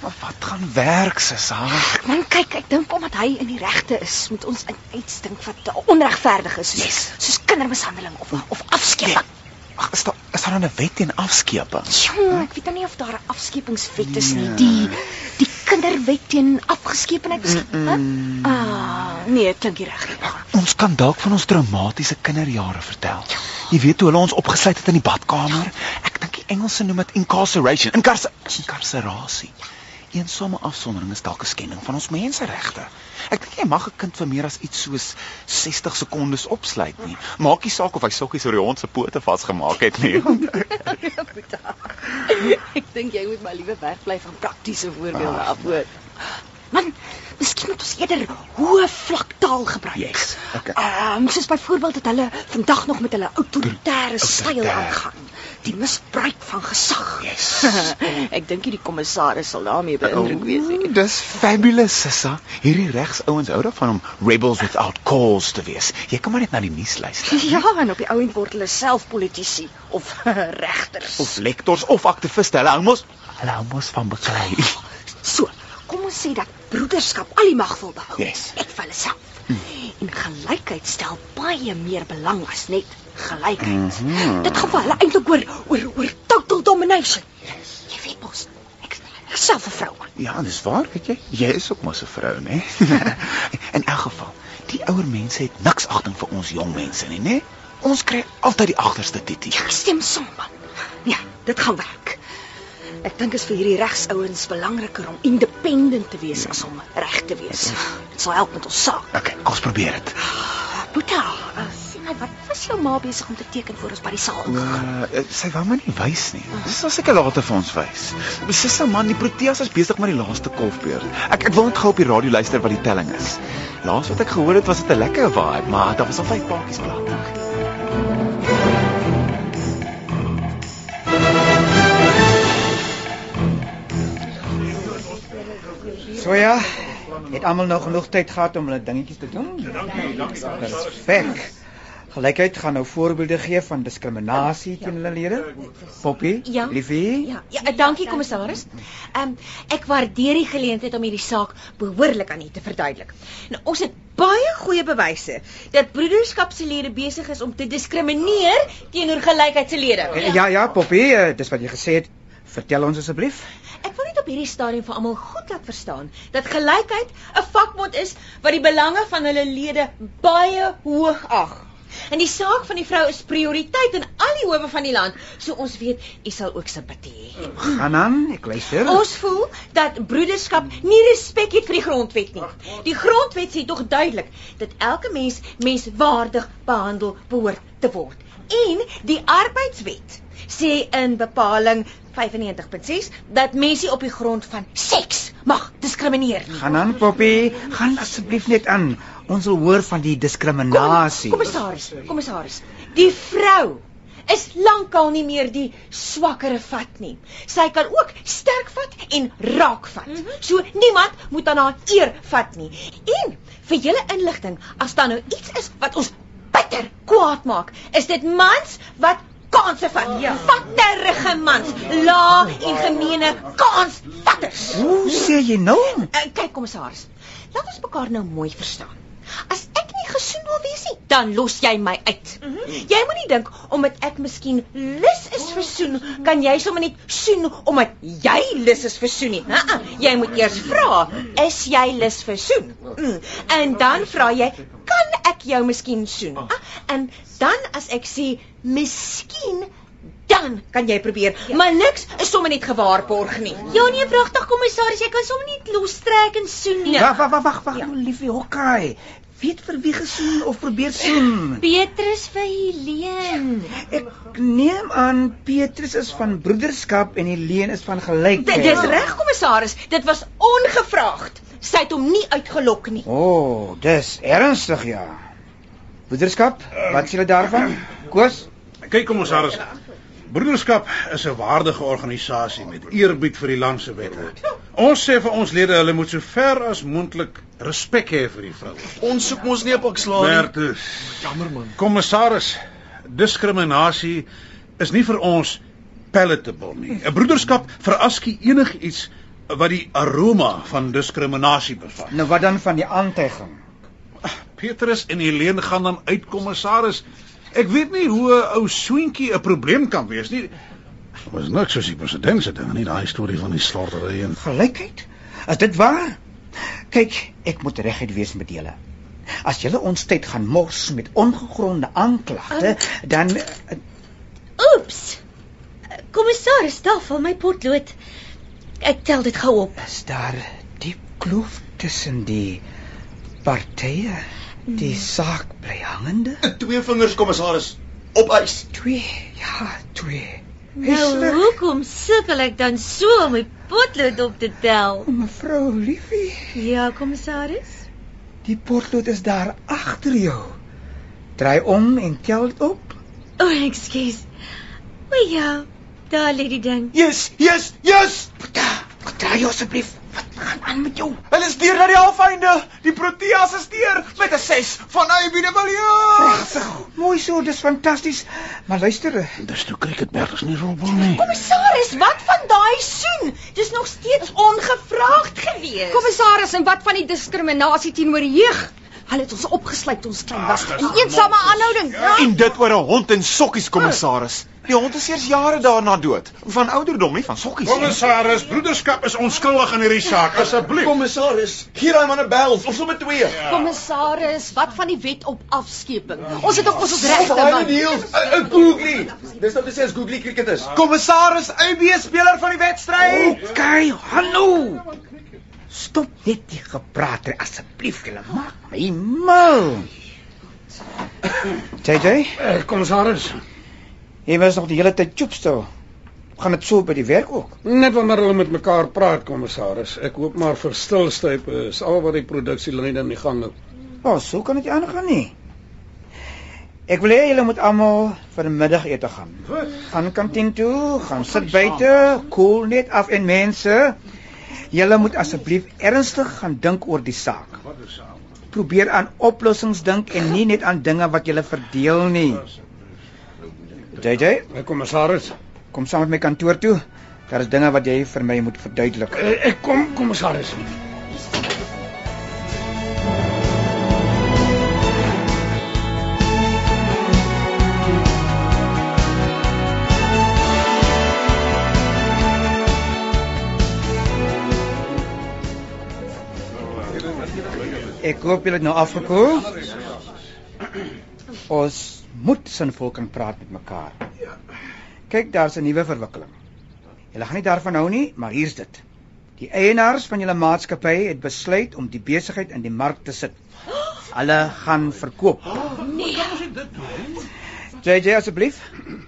Maar wat gaan werk se saak? Man, kyk, ek dink omdat hy in die regte is, moet ons iets dink wat onregverdig is, soos, yes. soos kindermishandeling of of afskeiding. Nee. Ag, is daar is daar 'n wet teen afskeeping? Ja, ek weet nou nie of daar 'n afskepingswet is nie. Die die kinderwet teen afgeskepenheid is. Mm -mm. Ah, nee, klink reg. Ons kan dalk van ons traumatiese kinderjare vertel. Ja. Jy weet hoe hulle ons opgesluit het in die badkamer? Ja. Ek dink die Engelse noem dit incarceration, incarcerasie. Ja. Eensame afsondering is dalk 'n skending van ons menseregte. Ek dink jy mag 'n kind vir meer as iets soos 60 sekondes opsluit nie. Maak nie saak of hy sokkies oor die hond se pote vasgemaak het nie. ek dink jy moet maar liewe wegbly van praktiese voorbeelde af hoor. Man, miskien moet ons eerder hoë vlak taal gebruik. Yes. Okay. Ehm um, soos byvoorbeeld dat hulle vandag nog met hulle autoritaire styl aangaan Die misbruik van gesag. Yes. ek dink nie die kommissaris sal daarmee beïndruk wees. Oh, dis fabulous, Sissa. Hierdie regsouens hou daarvan om rebels without cause te wees. Jy kan maar net na die nuus luister. Ja, en op die ou end word hulle self politici of regters. Of lektors of aktiviste. Hulle hou mos hulle hou mos van beklei. So, kom ons sê dat broederskap al die mag wil behou. Yes. Net vir hulle self. En gelykheid stel baie meer belang as net gelykheid. Mhm. Hmm. Dit gaan vir hulle eintlik oor oor oor total domination. Yes. Jy weet mos, ek ek self 'n vrou. Ja, dis waar, weet jy. Jy is ook mos 'n vrou, né? In elk geval, die ouer mense het niks agting vir ons jong mense nie, né? Ons kry altyd die agterste titie. Ek stem saam man. Ja, dit gaan werk. Ek dink is vir hierdie regsouens belangriker om independent te wees as om reg te wees. Dit sal help met ons saak. Okay, kom ons probeer dit. Boeta, uh, sê my wat was jou ma besig om te teken voor ons by die saal ingegaan? Uh, sy wou my nie wys nie. Dis sal seker later vir ons wys. Sissa man, die Proteas is besig met die laaste kolfbeurt. Ek ek wil net gou op die radio luister wat die telling is. Laas wat ek gehoor het was dit 'n lekker vibe, maar daar was al vyf paadjies plat. So ja, het almal nou genoeg tyd gehad om hulle dingetjies te doen? Perfek. Gelykheid gaan nou voorbeelde gee van diskriminasie teen hulle lede. Poppy, Ja. liefie. Ja, ja, dankie kommissaris. Ehm um, ek waardeer die geleentheid om hierdie saak behoorlik aan u te verduidelik. Nou ons het baie goeie bewyse dat broederskap se lede besig is om te diskrimineer teenoor gelykheid se lede. Ja, ja, Poppy, eh, dis wat jy gesê het. Vertel ons asseblief. Ek wil net op hierdie stadium vir almal goed laat verstaan dat gelykheid 'n vakbond is wat die belange van hulle lede baie hoog ag. En die saak van die vrou is prioriteit in al die howe van die land, so ons weet u sal ook simpatie hê. Gaan aan, ek luister. Ons voel dat broederskap nie respek het vir die grondwet nie. Die grondwet sê tog duidelik dat elke mens menswaardig behandel behoort te word. En die arbeidswet sê in bepaling 95.6 dat mense op die grond van seks mag diskrimineer nie. Gaan aan, Poppy. Gaan asseblief net aan. Ons wil hoor van die diskriminasie. Kommissaris, kommissaris. Die vrou is lankal nie meer die swakkere vat nie. Sy kan ook sterk vat en raak vat. Mm -hmm. So niemand moet aan haar eer vat nie. En vir julle inligting, as daar nou iets is wat ons bitter kwaad maak, is dit mans wat kanse vat. Ja. Vatterige mans, la en gemene kansvatters. Hoe sê jy nou? Uh, kyk kommissaris, laat ons mekaar nou mooi verstaan. As ek nie gesoen wil wees nie, dan los jy my uit. Mm -hmm. Jy moenie dink omdat ek miskien lus is vir soen, kan jy sommer net soen omdat jy lus is vir soen nie. Uh -uh. Jy moet eers vra, is jy lus vir soen? Mm. En dan vra jy, kan ek jou miskien soen? Ah, en dan as ek sê miskien dan kan jy probeer, ja. maar niks is sommer net gewaarborg nie. Ja nee, pragtig kommissaris, jy kan sommer nie lostrek en soen nie. Wag, wag, wag, wag, wag, ja. liefie Hokkai. Weet vir wie gesoen of probeer soen? Petrus vir Helene. Ek neem aan Petrus is van broederskap en Helene is van gelykheid. Dis reg kommissaris, dit was ongevraagd. Sy het hom nie uitgelok nie. O, oh, dis ernstig ja. Broederskap, wat sê jy daarvan? Koos? Kyk kommissaris. Broederskap is 'n waardige organisasie met eerbied vir die land se wette. Ons sê vir ons lede hulle moet so ver as moontlik respek hê vir die vrou. Ons soek mos nie op ek slaan nie. Bertus. Jammer man. Kommissaris, diskriminasie is nie vir ons palatable nie. 'n Broederskap veraskie enigiets wat die aroma van diskriminasie bevat. Nou wat dan van die aantuiging? Petrus en Helene gaan dan uit kommissaris. Ek weet nie hoe 'n ou swentjie 'n probleem kan wees nie. Was niks soos die president se ding nie, daai storie van die slortery en gelykheid. Is dit waar? Kyk, ek moet reguit wees met julle. As julle ons tyd gaan mors met ongegronde aanklagte, um, dan Oeps. Kommissaris, daar val my potlood. Ek tel dit gou op. Is daar diep kloof tussen die partye? Die saak bly hangende? Twee vingers kommissaris op ys. Twee, ja, twee. Nou, hoekom sukkel ek dan so om my potlood op te tel? Mevrou Liefie. Ja, kommissaris. Die potlood is daar agter jou. Draai om en tel dit op. O, oh, ekskuus. O ja, daar lê die ding. Yes, yes, yes. Draai jou asseblief. Wat gaan aan met jou? Hulle is deur na die halfeinde. Die Proteas is deur met 'n 6 van Ivy de Villiers. Mooi so, dis fantasties. Maar luister, Dis nou cricketberg is nie robbel nie. Kommissaris, wat van daai soen? Dis nog steeds ongevraagd gewees. Kommissaris, en wat van die diskriminasie teenoor jeug? Hulle het ons opgesluit toe ons klein was in eensame aanhouding. Ja. En dit oor 'n hond en sokkies kommissaris. Die hond is eers jare daarna dood. Van ouderdom nie van sokkies. Kommissaris, broederskap is onskuldig in hierdie saak. Asseblief. Kommissaris, hier hy man 'n bels of sommer twee. Kommissaris, wat van die wet op afskeping? Ons het op ons ons regte man. deals. 'n Googly. Dis nou te sê as Googly cricket is. Kommissaris, AB speler van die wedstryd. Okay, hallo. Stop net die gepraat asseblief, julle maak my mal. JJ, Eh, kommissaris, jy was nog die hele tyd choopstil. Gaan dit so by die werk ook? net wanneer hulle met mekaar praat, kommissaris. Ek hoop maar vir stilstype is al wat die produksielyn in die gang hou. O, oh, so kan dit aangaan nie. Ek wil hê julle moet almal vir 'n middagete gaan. Gaan kantien toe, gaan sit buite, koel net af en mense, julle moet asseblief ernstig gaan dink oor die saak. Probeer aan oplossings dink en nie net aan dinge wat julle verdeel nie. JJ, Eh, kommissaris, kom saam met my kantoor toe. Daar is dinge wat jy vir my moet verduidelik. eh, ek kom, kommissaris. Ek hoop julle het nou afgekoel. Ons moet sinvol kan praat met mekaar. Kyk, daar's 'n nuwe verwikkeling. Julle gaan nie daarvan hou nie, maar hier's dit. Die eienaars van julle maatskappy het besluit om die besigheid in die mark te sit. Hulle gaan verkoop. Nee. JJ asseblief,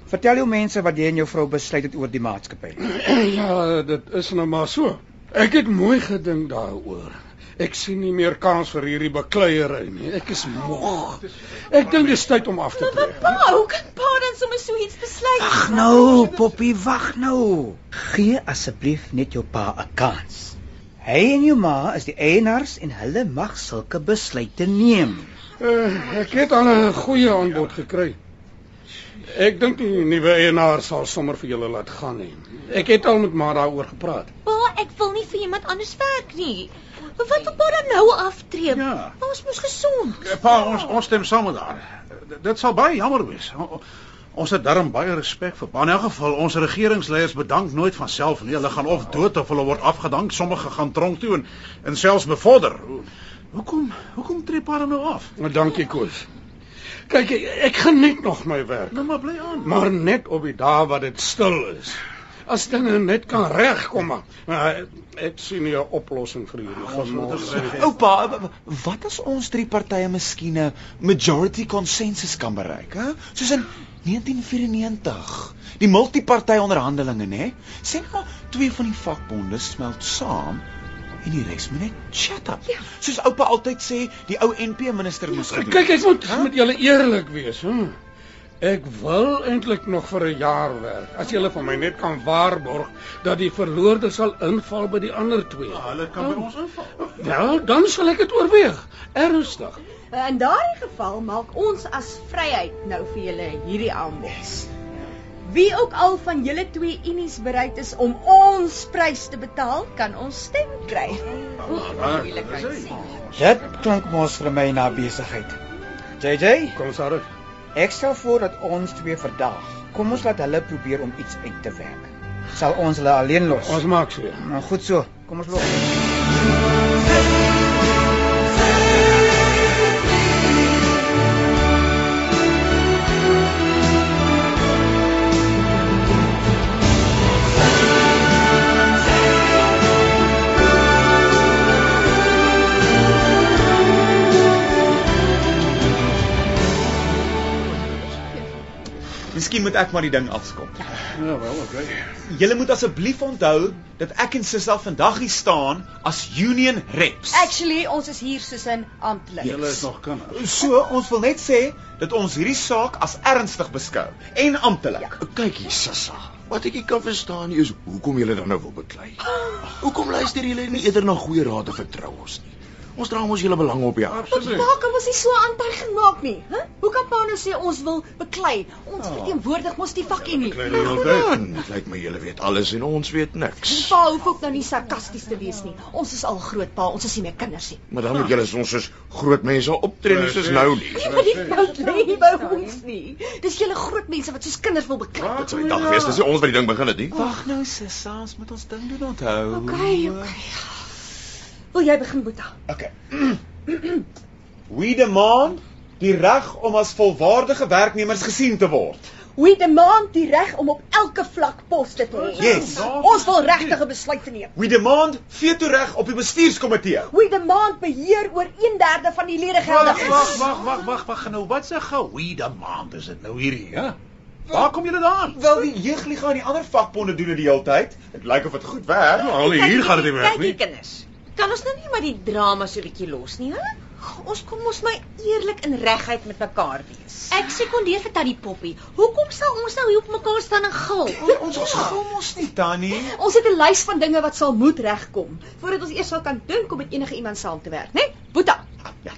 vertel jou mense wat jy en jou vrou besluit het oor die maatskappy. Ja, dit is nou maar so. Ek het mooi gedink daaroor. Ek sien nie meer kans vir hierdie bakleierery nie. Ek is moeg. Ek dink dis tyd om af te tree. Pa, hoe kan pa dan sommer so iets besluit? Wag nou, Poppy, wag nou. Gee asseblief net jou pa 'n kans. Hy en jou ma is die eienaars en hulle mag sulke besluite neem. Uh, ek het al 'n goeie aanbod gekry. Ek dink die nuwe eienaar sal sommer vir julle laat gaan nie. Ek het al met ma daaroor gepraat. Pa, ek wil nie vir iemand anders werk nie. Wat wil pa dan nou aftree? Ja. Ons moes gesond. Eh, Pa, ons ons stem saam met haar. D- Dit sal baie jammer wees. O- Ons het darm baie respek vir. Pa. In elk geval, ons regeringsleiers bedank nooit van self nie. Hulle gaan of dood of hulle word afgedank. Sommige gaan tronk toe en en selfs bevorder. Ho- Hoekom hoekom tree pa nou af? Maar dankie Koos. Kyk, ek, ek geniet nog my werk, Nou maar bly aan. maar net op die dae wat dit stil is. As dinge net kan regkom. maar, maar ek sien nie 'n oplossing vir hierdie gemors nie. Oupa, wat as ons drie partye miskien 'n majority consensus kan bereik, hè? Soos in 1994. Die multiparty onderhandelinge, né? Sê nou twee van die vakbonde smelt saam en die res moet net shut up. Ja. Soos oupa altyd sê, die ou NP minister moes gedoen. Kyk, ek moet Hæ? met julle eerlik wees, hè. Ek wil eintlik nog vir 'n jaar werk. As julle vir my net kan waarborg dat die verloorder sal inval by die ander twee. Hulle kan by ons inval. Wel, dan sal ek dit oorweeg. Ernstig. In daardie geval maak ons as vryheid nou vir julle hierdie aanbod. Wie ook al van julle twee unies bereid is om ons prys te betaal, kan ons stem kry. Dit klink mos vir my na besigheid. JJ, Kommissaris. Ek stel voor dat ons twee verdaag. Kom ons laat hulle probeer om iets uit te werk. Sal ons hulle alleen los? Ons maak so. Nou goed so. Kom ons loop. Miskien moet ek maar die ding afskop. Ja, wel, okay. Julle moet asseblief onthou dat ek en Sissa vandag hier staan as union reps. Actually, ons is hier soos 'n amptelik. Julle is nog kinders. So, ons wil net sê dat ons hierdie saak as ernstig beskou en amptelik. Ja. Kyk hier, Sissa. Wat ek nie kan verstaan nie is hoekom julle dan nou wil beklei. Hoekom luister julle nie eerder na goeie raad en vertrou ons nie? Ons dra mos julle belang op ja. Wat maak hom ons nie so aantuiging maak nie? Hè? Hoe kan Paulo sê ons wil beklei? Ons Oh. verteenwoordig mos die vakkie nie. Man, Dit lyk my julle weet alles en ons weet niks. Pa hoef ook nou nie sarkasties te wees nie. Ons is al groot pa, ons is nie meer kinders nie. Maar dan moet julle soms soos groot mense optree nie soos nou nie. Die fout lê nie by ons nie. Dis julle groot mense wat soos kinders wil beklei. Dit sou die dag wees, dis nie ons wat die ding begin het nie. Wag nou, Sissa, ons moet ons ding doen onthou. Okay, okay. Wil jy begin, Boeta? Okay. We demand die reg om as volwaardige werknemers gesien te word. We demand die reg om op elke vlak poste te hê. Yes. Ons wil regtige besluite neem. We demand veto reg op die bestuurskomitee. We demand beheer oor 1/3 van die ledegelde. Wag, wag, wag, wag, wag, wag nou. Wat se gewie demand is dit nou hierdie, hè? Waar kom julle daaraan? Wel die jeugliga en die ander vakbonde doen dit die hele tyd. Dit lyk of dit goed werk. Nou, al hier gaan dit nie werk Kyk nie. kinders. Kan ons nou nie maar die drama so 'n bietjie los nie, hè? Ons kom mos my eerlik en reguit met mekaar wees. Ek sekondeer vir Tannie Poppy. Hoekom sal ons nou hier op mekaar staan en gil? Ons ons gou mos nie tannie. Ons het 'n lys van dinge wat sal moet regkom voordat ons eers sal kan dink om met enige iemand saam te werk, né? Boeta. Ja.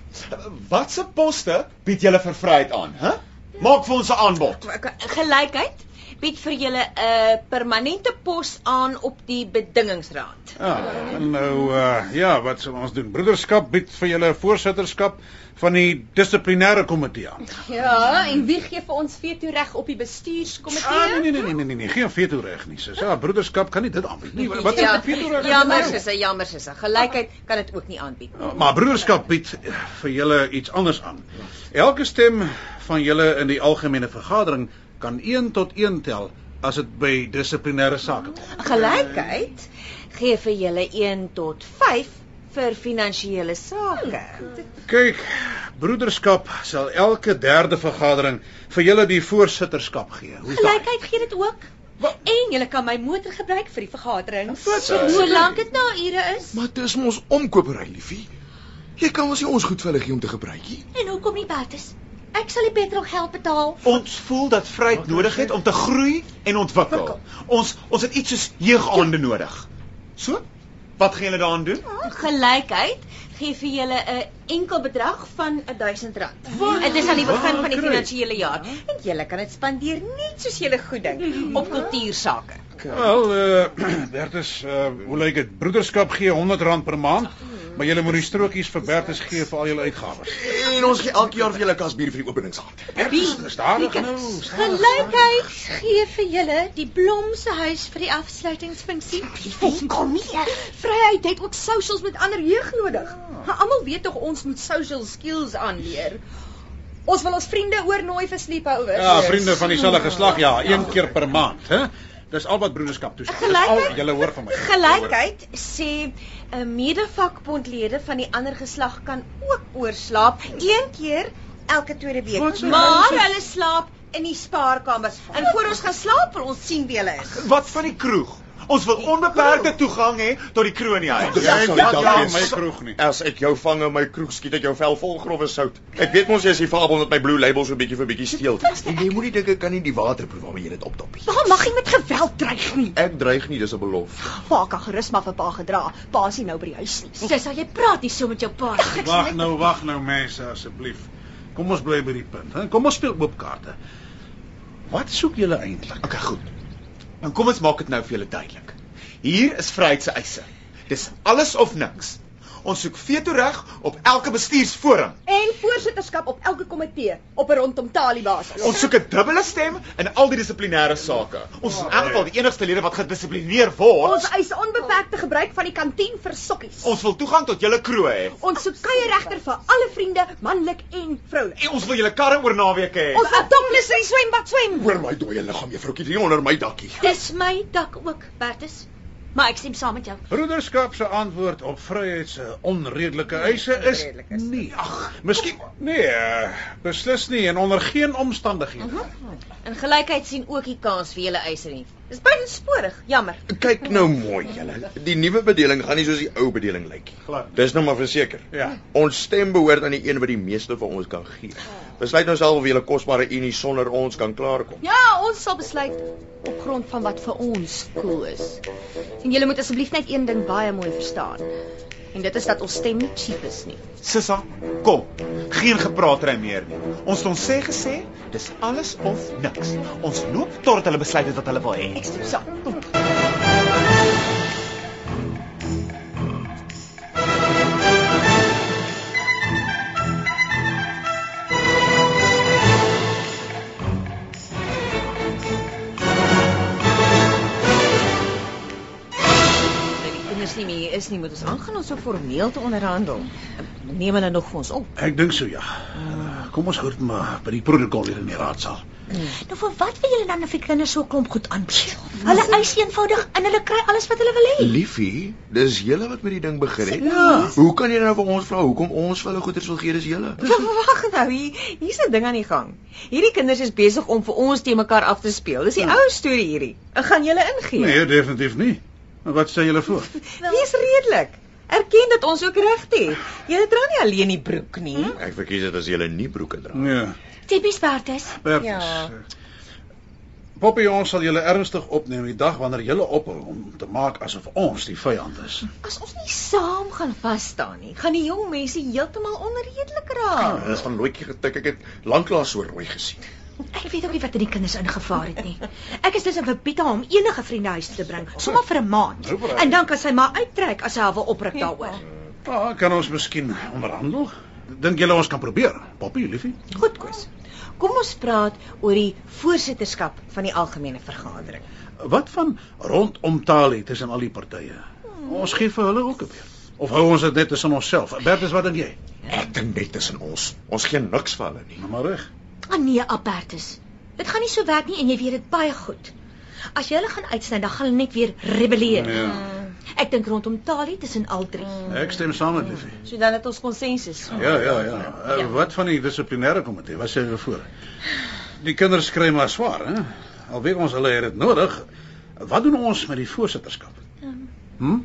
Watse poste bied julle vir vryheid aan, hè? Maak vir ons 'n aanbod. Gelykheid bied vir julle 'n permanente pos aan op die bedingingsraad. Ja, en nou uh ja, wat sal ons doen? Broederskap bied vir julle 'n voorsitterskap van die dissiplinêre komitee aan. Ja, en wie gee vir ons veto reg op die bestuurskomitee? Ah, nee nee nee nee nee nee, nee, geen veto reg nie. Sis. Ja, broederskap kan nie dit aanbied nie. Wat ja, is veto reg? Jammer, sis, jammer sis. Gelykheid kan dit ook nie aanbied nie. Maar broederskap bied eh, vir julle iets anders aan. Elke stem van julle in die algemene vergadering kan 1 tot 1 tel as dit by dissiplinêre sake kom. Gelykheid gee vir julle 1 tot 5 vir finansiële sake. Kyk, broederskap sal elke derde vergadering vir julle die voorsitterskap gee. Hoe's daai? Gelykheid gee dit ook. En jy kan my motor gebruik vir die vergaderings. Wat sê- Solank dit na ure is. Maar dis mos omkopery, liefie. Jy kan mos nie ons goed vir hulle gee om te gebruik nie. En hoekom nie Bertus? Ek sal die petrolgeld betaal. Ons voel dat vryheid nodig het om te groei en ontwikkel. Ons ons het iets soos jeugaande nodig. So? Wat gaan julle daaraan doen? Gelykheid gee vir julle 'n enkel bedrag van R1000. Dit is aan die begin van die finansiële jaar en julle kan dit spandeer net soos julle goeddink op kultuursake. Wel, uh Bertus, uh hoe lyk dit? Broederskap gee R100 per maand, maar julle moet die strokies vir Bertus gee vir al julle uitgawes. En ons gee elke jaar vir julle kas bier vir die openingsaand. Bertus, stadig nou. stadig. Gelykheid gee vir julle die Blomse huis vir die afsluitingsfunksie. Kom hier. Vryheid het ook socials met ander jeug nodig. Maar Almal weet tog ons moet social skills aanleer. Ons wil ons vriende oornooi vir sleepovers. Ja, vriende van dieselfde geslag, ja, een keer per maand, hè? Dis al wat broederskap toestaan. Dis al Gelykheid? julle hoor van my. Gelykheid sê 'n medevakbondlede van die ander geslag kan ook oorslaap een keer elke tweede week. Wat sê Maar jy? hulle slaap in die spaarkamers. En voor ons gaan slaap, wil ons sien wie hulle is. Wat van die kroeg? Ons wil onbeperkte toegang hê tot die kroeg in die huis. Dis Jy die ja, dag my kroeg nie. As ek jou vang in my kroeg skiet ek jou vel vol grove sout. Ek weet mos jy is die fabel met my blue label so bietjie vir bietjie steel. En jy moenie dink ek kan nie die water proe waarmee jy dit opdop nie. Pa mag nie met geweld dreig nie. Ek dreig nie, dis 'n belofte. Pa kan gerus maar vir pa gedra. Pa is nie nou by die huis nie. Sis, jy praat nie so met jou pa. Wag nou, wag nou mense asseblief. Kom ons bly by die punt, hè? Kom ons speel oop kaarte. Wat soek julle eintlik? Okay, goed. Dan kom ons maak dit nou vir julle duidelik. Hier is vryheid se eise. Dis alles of niks. Ons soek veto reg op elke bestuursforum. En voorsitterskap op elke komitee op 'n rondom talie basis. Ons soek 'n dubbele stem in al die dissiplinêre sake. Ons is in elk geval die enigste lede wat gedissiplineer word. Ons eis onbeperkte gebruik van die kantien vir sokkies. Ons wil toegang tot julle kroeg hê. Ons soek kuierregter vir alle vriende, manlik en vroulik. En ons wil julle karre oor naweke hê. Ons wil topless in die swembad swem. Hoor my dooie liggaam, juffroukie, hier onder my dakkie. Dis my dak ook, Bertus. Maar ek stem saam met jou. Broederskap se antwoord op vryheid se onredelike eise is nee. Ag, miskien nee, beslis nie en onder geen omstandighede. Uh -huh. En gelykheid sien ook die kans vir julle eise nie. Dis buitensporig, jammer. Kyk nou mooi julle. Die nuwe bedeling gaan nie soos die ou bedeling lyk nie. Dis nou maar verseker. Ja. Ons stem behoort aan die een wat die meeste vir ons kan gee. Besluit nou self of julle kosbare unie sonder ons kan klaarkom. Ja, ons sal besluit op grond van wat vir ons cool is. En julle moet asseblief net een ding baie mooi verstaan. En dit is dat ons stem nie cheap is nie. Sissa, kom. Geen gepraatery meer nie. Ons het ons sê gesê, dis alles of niks. Ons loop totdat hulle besluit het wat hulle wil hê. Ek stem saam. Nie meer is nie, moet ons aangaan om so formeel te onderhandel. Neem hulle nog vir ons op. Ek dink so ja. Uh, kom ons hoor maar by die protokol hier in die raadsaal. Nou vir wat wil julle dan vir kinders so klomp goed aanbied? Hulle eis eenvoudig en hulle kry alles wat hulle wil hê. Liefie, dis julle wat met die ding begin het. Ja. Hoe kan jy nou vir ons vra hoekom ons vir hulle goeders wil gee dis julle? Wag nou, hier hier's 'n ding aan die gang. Hierdie kinders is besig om vir ons te mekaar af te speel. Dis die ou storie hierdie. Ek gaan julle ingee. Nee, definitief nie. Wat sê julle voor? Wees redelik. Erken dat ons ook reg het. Julle dra nie alleen die broek nie. Ek verkies dit as julle nie broeke dra. Ja. Tipies Bertus. Bertus. Ja. Poppy, ons sal julle ernstig opneem die dag wanneer julle ophou om te maak asof ons die vyand is. As ons nie saam gaan vas staan nie, gaan die jong mense heeltemal onredelik raak. Ja, dis van nooitjie getik. Ek het lanklaas so rooi gesien. Ek weet ook nie wat in die kinders ingevaar het nie. Ek is dus in Pepita om enige vriende huis te bring, sommer vir 'n maand. Nou, En dan kan sy maar uittrek as sy haar wil opruk daaroor. Ah, kan ons miskien onderhandel? Dink julle ons kan probeer? Poppy, liefie? Goed, Koos. Kom ons praat oor die voorsitterskap van die algemene vergadering. Wat van rondom talie tussen al die partye? Ons gee vir hulle ook 'n beurt. Of hou ons dit net tussen onsself? Bertus, wat dink jy? Ek dink net tussen ons. Ons gee niks vir hulle nie. Nou maar reg. Ah nee, Albertus. Dit gaan nie so werk nie en jy weet dit baie goed. As jy hulle gaan uitsny, dan gaan hulle net weer rebelleer. Ja. Ek dink rondom Tali tussen al drie. Ek stem saam met liefie. So dan het ons konsensus. Ja, ja, ja. Uh, wat van die dissiplinêre komitee? Wat sê jy voor? Die kinders kry maar swaar, hè? Al weet ons hulle het dit nodig. Wat doen ons met die voorsitterskap? Hm?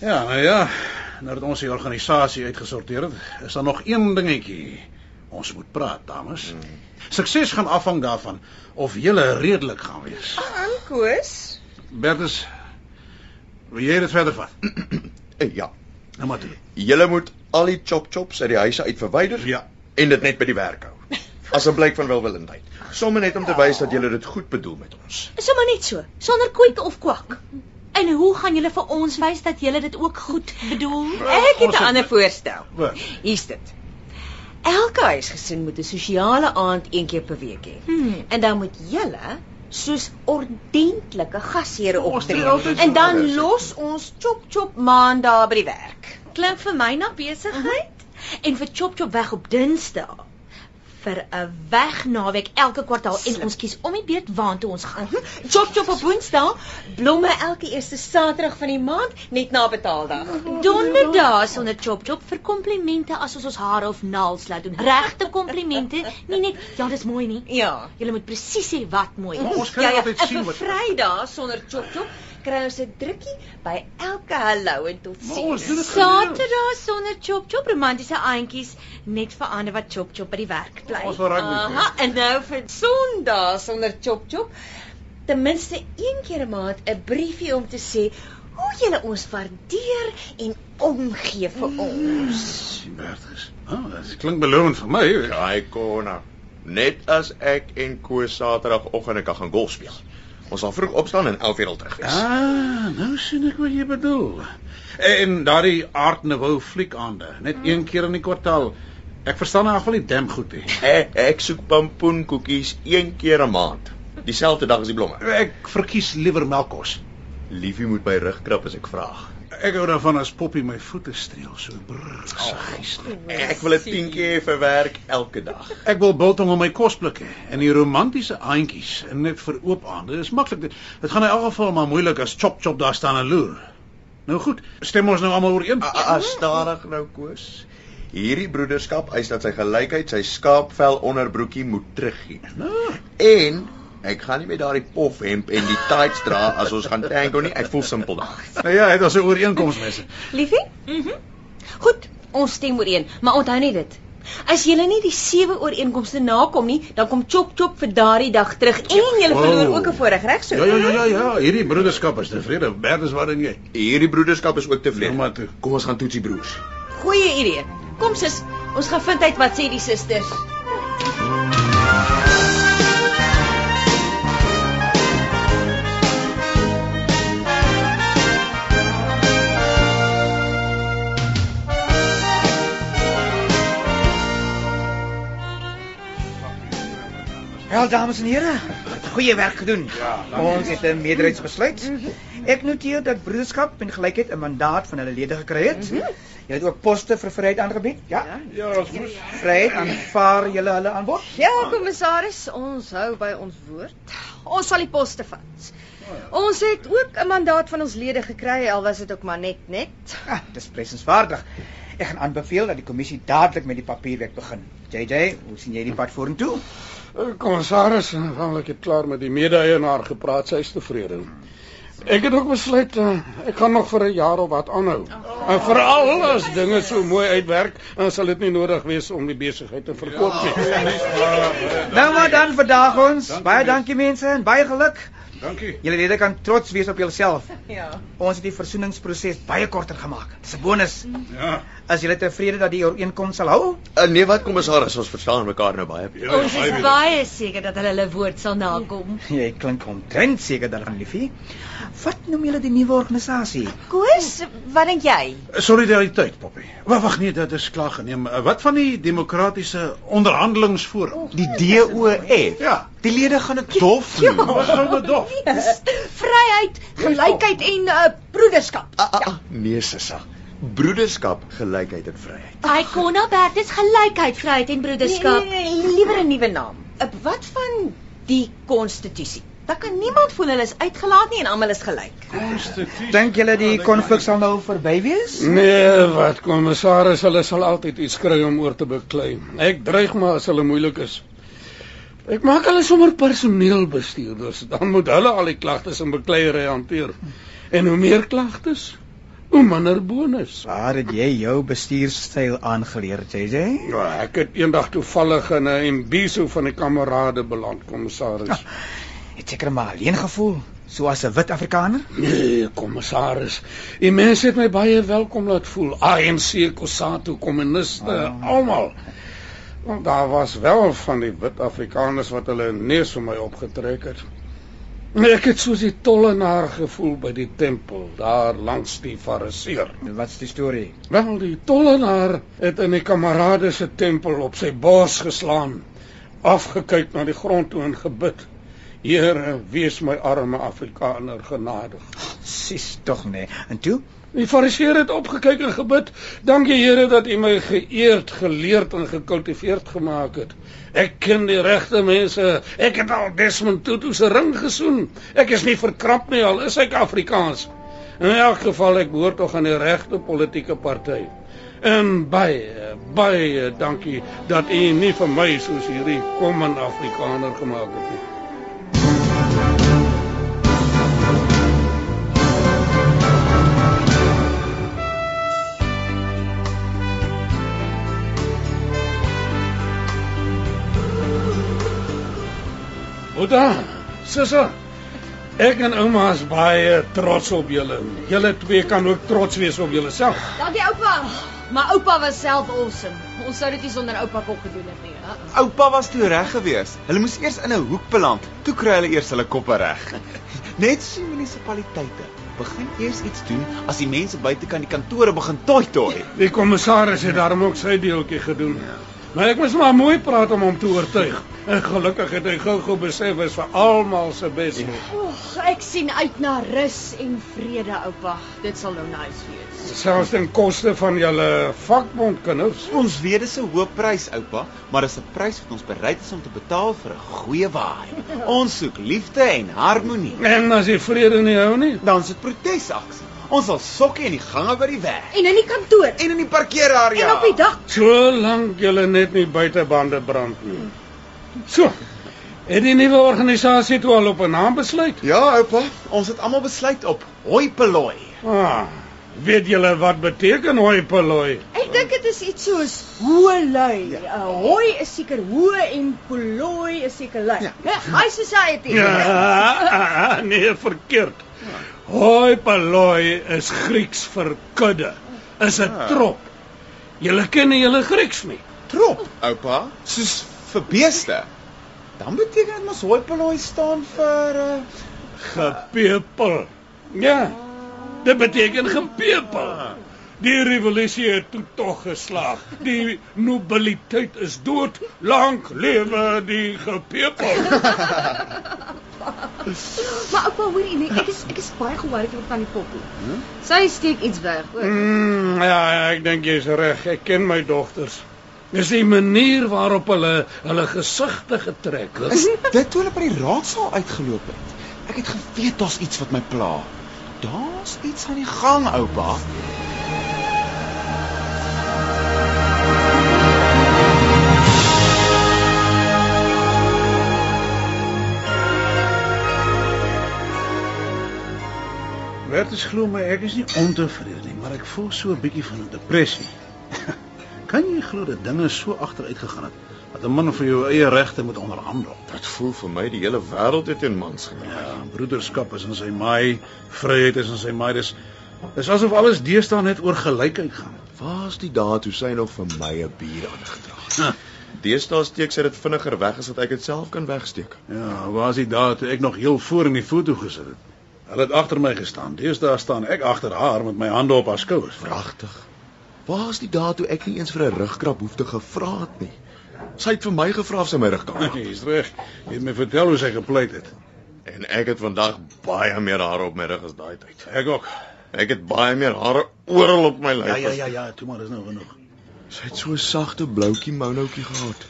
Ja, nou ja, nadat ons die organisasie uitgesorteer het, is daar nog een dingetjie. Ons moet praat, dames. Sukses gaan afhang daarvan of julle redelik gaan wees. Aan Koos. Bertus, wil jy dit verder vat? Eh, Ja. Nou maar toe. Julle moet al die chop chops uit die huise uit verwyder Ja. en dit net by die werk hou. As 'n blyk van welwillendheid. Sommige net om te wys dat julle dit goed bedoel met ons. Sommer net so, sonder kwyk of kwak. En hoe gaan julle vir ons wys dat julle dit ook goed bedoel? Ek het 'n ander voorstel. Hier's dit. Elke huisgesin moet 'n sosiale aand een keer per week hê. Hmm. En dan moet julle soos ordentlike gasheere optree. En dan los ons chop chop maand daar by die werk. Klink vir my na besigheid. En vir chop chop weg op Dinsdae. Vir 'n wegnaweek elke kwartaal en ons kies om die beurt waartoe ons gaan. Chop chop op Woensdae, blomme elke eerste Saterdag van die maand net na betaaldag. Donderdae sonder chop chop vir komplimente as ons ons hare of naels laat doen. Regte komplimente, nie net ja, dis mooi nie. Ja. Julle moet presies sê wat mooi Maar is. ons kan ja, ja, altyd en sien wat Vrydag sonder chop chop kry ons 'n drukkie by elke hallo en tot Maar ons doen sien. dit gereeld. Saterdae sonder chop chop romantiese aantjies net vir ander wat chop chop by die werk bly. Ons wil rugby Aha, en nou vir Sondag sonder chop chop ten minste een keer 'n maand 'n briefie om te sê hoe julle ons waardeer en omgee vir ons. Sien Bertus. Ah, dit klink belovend vir my. Daai konna. Net as ek en Koos Saterdagoggend kan gaan golf speel. Ons sal vroeg opstaan en 11 uur al terug wees. Ah, nou sien ek wat jy bedoel. En daardie Art Nouveau fliekaande, net een keer in die kwartaal. Ek verstaan in geval nie dem goed nie. Ek, ek soek pampoenkoekies een keer 'n maand. Dieselfde dag as die blomme. Ek verkies liewer melkkos. Liefie moet my rug krap as ek vra. Ek hou daarvan as Poppy my voete streel so brrr, saggies. Ek wil 'n tientjie hê vir werk elke dag. Ek wil biltong om my kosblik hê en die romantiese aantjies en net vir oop aande. Dis maklik. Dit dit gaan in elk geval maar moeilik as chop chop daar staan en loer. Nou goed, stem ons nou almal ooreen. As stadig nou koes. Hierdie broederskap eis dat sy gelykheid sy skaapvel onderbroekie moet teruggee. Nou, En ek gaan nie met daardie pofhemp en die tights dra as ons gaan tango nie. Ek voel simpel dan. nou ja, dit was 'n ooreenkoms mense. Liefie? Mhm. Goed, ons stem ooreen, maar onthou net dit. As julle nie die sewe ooreenkomste nakom nie, dan kom chop chop vir daardie dag terug en julle Wow. verloor ook 'n voorreg, reg so? Ja ja ja ja ja, hierdie broederskap is tevrede. Bertus waarin jy. Hierdie broederskap is ook Nou tevrede. maar toe. Kom ons gaan toetsie broers. Goeie idee. Kom sis, ons gaan vind uit wat sê die susters. Wel dames en here, goeie werk gedoen. Ja, ons het 'n meerderheidsbesluit. Ek noteer dat broederskap en gelykheid 'n mandaat van hulle lede gekry het. Jy het ook poste vir vryheid aangebied? Ja. Ja, ons moes. Vryheid aanvaar julle hulle aanbod? Ja, kommissaris, ons hou by ons woord. Ons sal die poste vat. Ons het ook 'n mandaat van ons lede gekry, al was dit ook maar net net. Ah, dis prysenswaardig. Ek gaan aanbeveel dat die kommissie dadelik met die papierwerk begin. JJ, hoe sien jy die pad vorentoe? Eh, Kommissaris, wel ek het klaar met die mede-eienaar gepraat, sy is tevrede. Ek het ook besluit uh, ek gaan nog vir 'n jaar of wat aanhou. En veral as dinge so mooi uitwerk, dan sal dit nie nodig wees om die besigheid te verkoop nie. Nou maar dan vandag ons. Baie dankie mense en baie geluk. Dankie. Julle lede kan trots wees op julself. Ja. Ons het die versoeningsproses baie korter gemaak. Dis 'n bonus. Ja. As julle tevrede dat die ooreenkoms sal hou? Uh, nee, wat kommissaris, ons verstaan mekaar nou baie. Ja, Ons is baie seker dat hulle hulle woord sal nakom. Jy klink omtrent seker daarvan, liefie. Wat noem julle die nuwe organisasie? Koos, wat dink jy? Solidariteit, Poppy. Wag, wag nee, dit is klaar geneem. Uh, Wat van die demokratiese onderhandelingsforum? Die DOF. Ja. Die lede gaan dit dof. Wat sou dit dof? Vryheid, gelykheid en uh, broederskap. Ah, ah, ah, nee, Sissa. Broederskap, gelykheid en vryheid. Ai Konna Bertus gelykheid, vryheid en broederskap. Nee, nee, nee, liewer 'n nuwe naam. Uh, Wat van die konstitusie? Dan kan niemand voel hulle is uitgelaat nie en almal is gelyk. Dink julle die konflik sal nou verby wees? Nee, wat kommissaris, hulle sal altyd iets kry om oor te beklei. Ek dreig maar as hulle moeilik is. Ek maak hulle sommer personeelbestuurders, dan moet hulle al die klagtes en bekleierery hanteer. En hoe meer klagtes, hoe minder bonus. Waar het jy jou bestuurstyl aangeleer, JJ? Ja, ek het eendag toevallig in 'n imbiso van die kamerade beland, kommissaris. Het seker maar alleen gevoel, soos 'n wit Afrikaner? Nee, kommissaris. Die mense het my baie welkom laat voel. ANC, Kusatu, kommuniste, Ah. almal. Want daar was wel van die wit Afrikaners wat hulle neus vir my opgetrek het. Nee, Ek het soos die tollenaar gevoel by die tempel daar langs die fariseer. Wat's die storie? Wel, die tollenaar het in die kamerade se tempel op sy bors geslaan, afgekyk na die grond toe en gebid. Here, wees my arme Afrikaner genadig. Sis tog nee. En toe? Die fariseer het opgekyk en gebid: "Dankie Here dat U my geëerd, geleerd en gekultiveerd gemaak het. Ek ken die regte mense. Ek het al Desmond Tutu se ring gesoen. Ek is nie verkrap nie al is ek Afrikaans. In elk geval ek behoort tog aan die regte politieke party. En baie, baie dankie dat U nie vir my soos hierdie common Afrikaner gemaak het nie." Boeta, sissa. Ek en ouma is baie trots op julle. Julle twee kan ook trots wees op julleself. Dankie oupa. Maar oupa was self awesome. Ons sou dit nie sonder oupa kon gedoen het nie. hè? Oupa was toe reg gewees. Hulle moes eers in 'n hoek beland. Toe kry hulle eers hulle koppe reg. Net so munisipaliteite begin eers iets doen as die mense buite kan die kantore begin toi toi. Die kommissaris het daarom ook sy deeltjie gedoen. Maar ek moes maar mooi praat om hom te oortuig. En gelukkig het hy gou-gou besef is vir almal se bes. Oeg, ek sien uit na rus en vrede, oupa. Dit sal nou nice wees. Selfs ten koste van julle vakbond kinders. Ons weet dis 'n hoë prys, oupa, maar dis 'n prys wat ons bereid is om te betaal vir 'n goeie waai. Ons soek liefde en harmonie. En as jy vrede nie hou nie, dan is dit protesaksie. Ons sal sokke in die gange by die werk En in die kantoor. en in die parkeerarea. En op die dak. solank julle net nie buitebande brand nie. So. Het die nuwe organisasie toe al op 'n naam besluit? Ja, oupa, ons het almal besluit op hoi peloi. Ah, weet julle wat beteken hoi peloi? Ek dink dit is iets soos hoë lui. Ja. Uh, hoi is seker hoë en poloi is seker lui. Ja. High society. Ja, nee, verkeerd. Hoi peloi is Grieks vir kudde. Is 'n trop. Julle ken nie julle Grieks nie. Trop, oupa, soos vir beeste. Dan beteken dit mos hoi peloi staan vir uh, Gepepel. Ja. Dit beteken gepepel. Die revolusie het toe tog geslaag. Die nobiliteit is dood. Lank lewe die gepepel. Maar oupa, hoorie nee, ek is ek is baie geworried oor van die poppie. Hm? Sy steek iets weg, hoor. Mm, ja, ek dink jy's reg. Ek ken my dogters. Dis die manier waarop hulle hulle gesigte getrek het. Is dit toe hulle by die raadsaal uitgeloop het? Ek het geweet daar's iets wat my pla. Daar's iets aan die gang, oupa. Bertus glo my, ek is nie ontevrede nie, maar ek voel so 'n bietjie van 'n depressie. kan jy glo dat dinge so agteruit gegaan het dat 'n man vir jou eie regte moet onderhandel? Dit voel vir my die hele wêreld het teen mans gegaan. Ja, broederskap is in sy maai, vryheid is in sy maai. Dis dis asof alles deesdae net oor gelykheid gaan. Waar's die dae toe sy nog vir my 'n bier aangedra het? Deesdae steek sy dit vinniger weg as wat ek dit self kan wegsteek. Ja, waar's die dae toe ek nog heel voor in die foto gesit het? Hulle het agter my gestaan. Deesdae staan ek agter haar met my hande op haar skouers. Pragtig. Waar's die dae toe ek nie eens vir 'n rugkrap hoef te gevra het nie? Sy het vir my gevra of sy my rug kan maak. Jy's reg. Jy het my vertel hoe sy gepleit het. En ek het vandag baie meer hare op my rug as daai tyd. Ek ook. Ek het baie meer hare oral op my lyf. Ja ja ja ja, toe maar is nou genoeg. Sy het so 'n sagte bloukie mounoutjie gehad.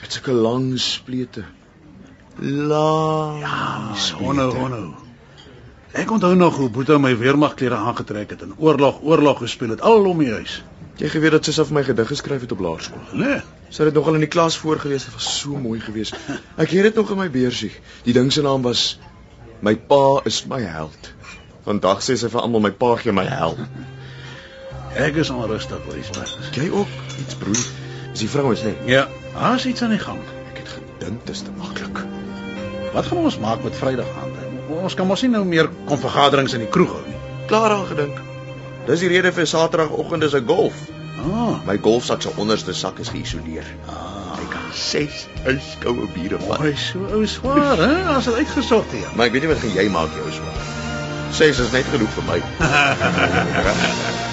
Met sulke lang splete. Lang. Ja, honno honno. Ek onthou nog hoe Boeta my weermagklere aangetrek het en oorlog oorlog gespeel het al om die huis. Jy geweet dat self vir my gedig geskryf het op laerskool. Nee. Sy het dit nogal in die klas voorgeles. Dit was so mooi geweest. Ek het dit nog in my beursie. Die ding se naam was My pa is my held. Vandag sê sy vir almal my pa gee my hel. Ek is onrustig, Ysbert. Jy ook iets broer. Is die vrouens nê? Nee? Ja, daar's iets aan die gang. Ek het gedink dit is te maklik. Wat gaan ons maak met Vrydag aand? Ons kan mos nie nou meer kom vergaderings in die kroeg hou nie. Klaar aan gedink. Dis die rede vir Saterdagoggend is 'n golf. Ah, My golfsak se onderste sak is geïsoleer. Ah, ek kan 6 yskoue biere vat. Oi, so ou swaar, hè? As dit uitgesort het. Maar ek weet nie wat gaan jy maak jou swaar. 6 is net genoeg vir my.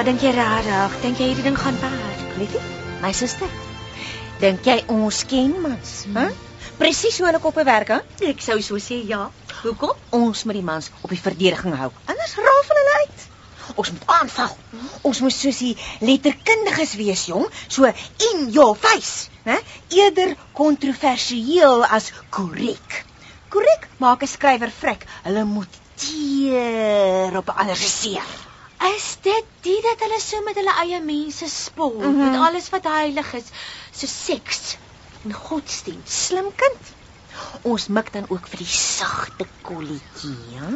wat dink jy regtig? Dink jy hierdie ding gaan werk? Liefie, my suster. Dink jy ons ken mans, hè? Presies hoe hulle koppe werk, hè? Ek sou so sê ja. Hoekom? Ons moet die mans op die verdediging hou. Anders van hulle uit. Ons moet aanval. Ons moet soos die letterkundiges wees, jong, so in your face, hè? Eerder kontroversieel as korrek. Korrek maak 'n skrywer vrek. Hulle moet teer op ander se seer. Is dit die dat hulle so met hulle eie mense spot mm Mhm. -hmm. met alles wat heilig is, so seks en godsdienst? Slim kind. Ons mik dan ook vir die sagte kolletjie, ja?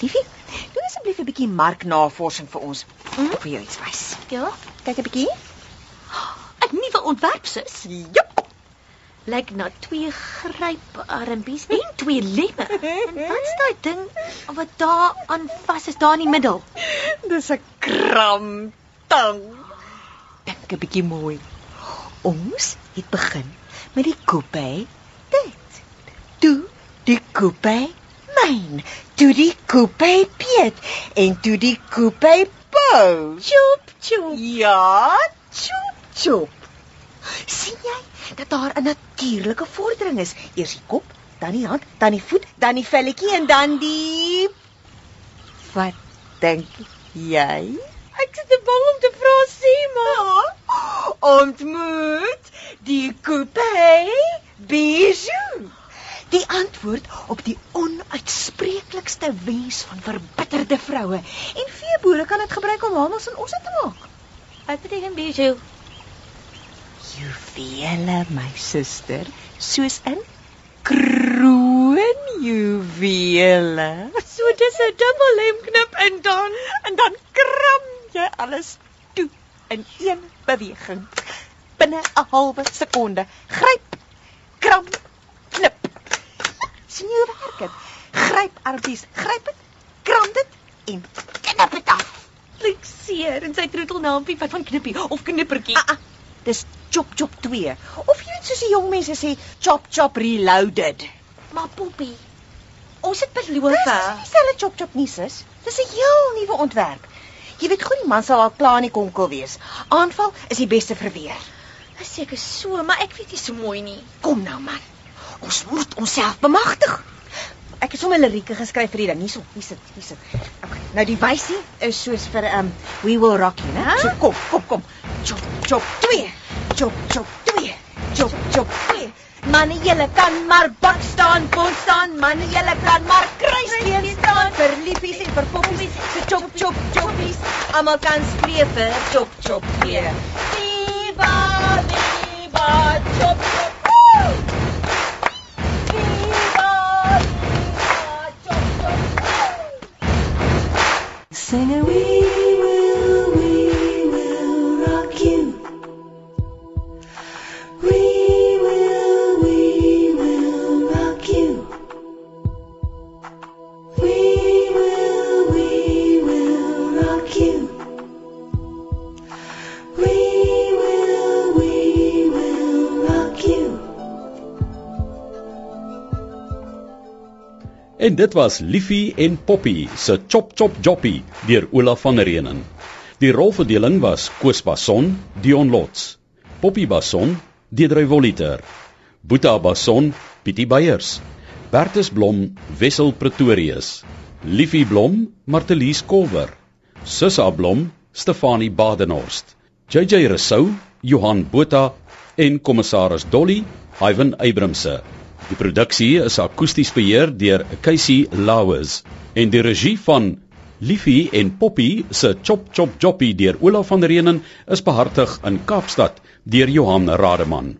Liefie, doen asseblief 'n bietjie marknavorsing vir ons. Mm? Ek wil jou iets wys. Ja, Kyk 'n bietjie. 'n nuwe ontwerp sis. Jop. Lyk na twee gryparmpies en twee lemme. En wat's daai ding wat daar aan vas is daar in die middel? Dis 'n kramtang. Dink 'n bietjie mooi. Ons het begin met die hè? Dit. Toe die koepie myn, toe die koepie Piet en toe die koepie Paul. Chop chop. Ja, chop chop. sien jy dat daar 'n natuurlike vordering is? Eers die kop, dan die hand, dan die voet, dan die velletjie en dan die Wat dink jy? Ek sit te bang om te vra sê maar. Ontmoet die coupé bijou. Die antwoord op die onuitspreeklikste wens van verbitterde vroue. En veeboere kan dit gebruik om hamels en osse te maak. Wat beteken bijou? Juwele, my suster, soos in kroonjuwele. So dis 'n dubbel lemknip en dan en dan kram jy alles toe in een beweging. Binne 'n halwe sekonde. Gryp, kram, knip. sien jy hoe werk dit? Gryp arbies, gryp dit, kram dit en knip dit af. Klink seer en sy troetelnaampie wat van knippie of knippertjie. Ah, ah, dis chop chop 2. Of jy weet soos die jong mense sê, chop chop reloaded. Maar Poppy, ons het beloof. Dis nie selle chop chop nie, sis. Dis 'n heel nuwe ontwerp. Jy weet goed die man sal al klaar in die konkel wees. Aanval is die beste verweer. Is seker so, maar ek weet nie so mooi nie. Kom nou man. Ons moet onsself bemagtig. Ek het sommer lirieke geskryf vir die ding. Hierso, hier sit, hier sit. Okay. Nou die wysie is soos vir um We Will Rock You, né? So kom, kom, kom. Chop chop 2. Chop chop 2. Chop chop 2. Manne julle kan maar bak staan, bon staan. Manne julle kan maar kruisbeen staan vir liefies en vir poppies. So chop chop choppies. Almal kan skree vir chop chop 2. Viva, viva, chop chop. Sing a we En dit was Liefie en Poppy se Chop Chop Joppy deur Olaf van Reenen. Die rolverdeling was Koos Basson, Dion Lots, Poppy Basson, Deidre Voliter, Boeta Basson, Pietie Beyers, Bertus Blom, Wessel Pretorius, Liefie Blom, Martelies Kolwer, Sussa Blom, Stefanie Badenhorst, JJ Rousseau, Johan Botha en kommissaris Dolly, Ivan Abrhamse. Die produksie is akoesties beheer deur Casey Lauers en die regie van Liefie en Poppy se Chop Chop Joppy deur Olaf van Reenen is behartig in Kaapstad deur Johan Rademan.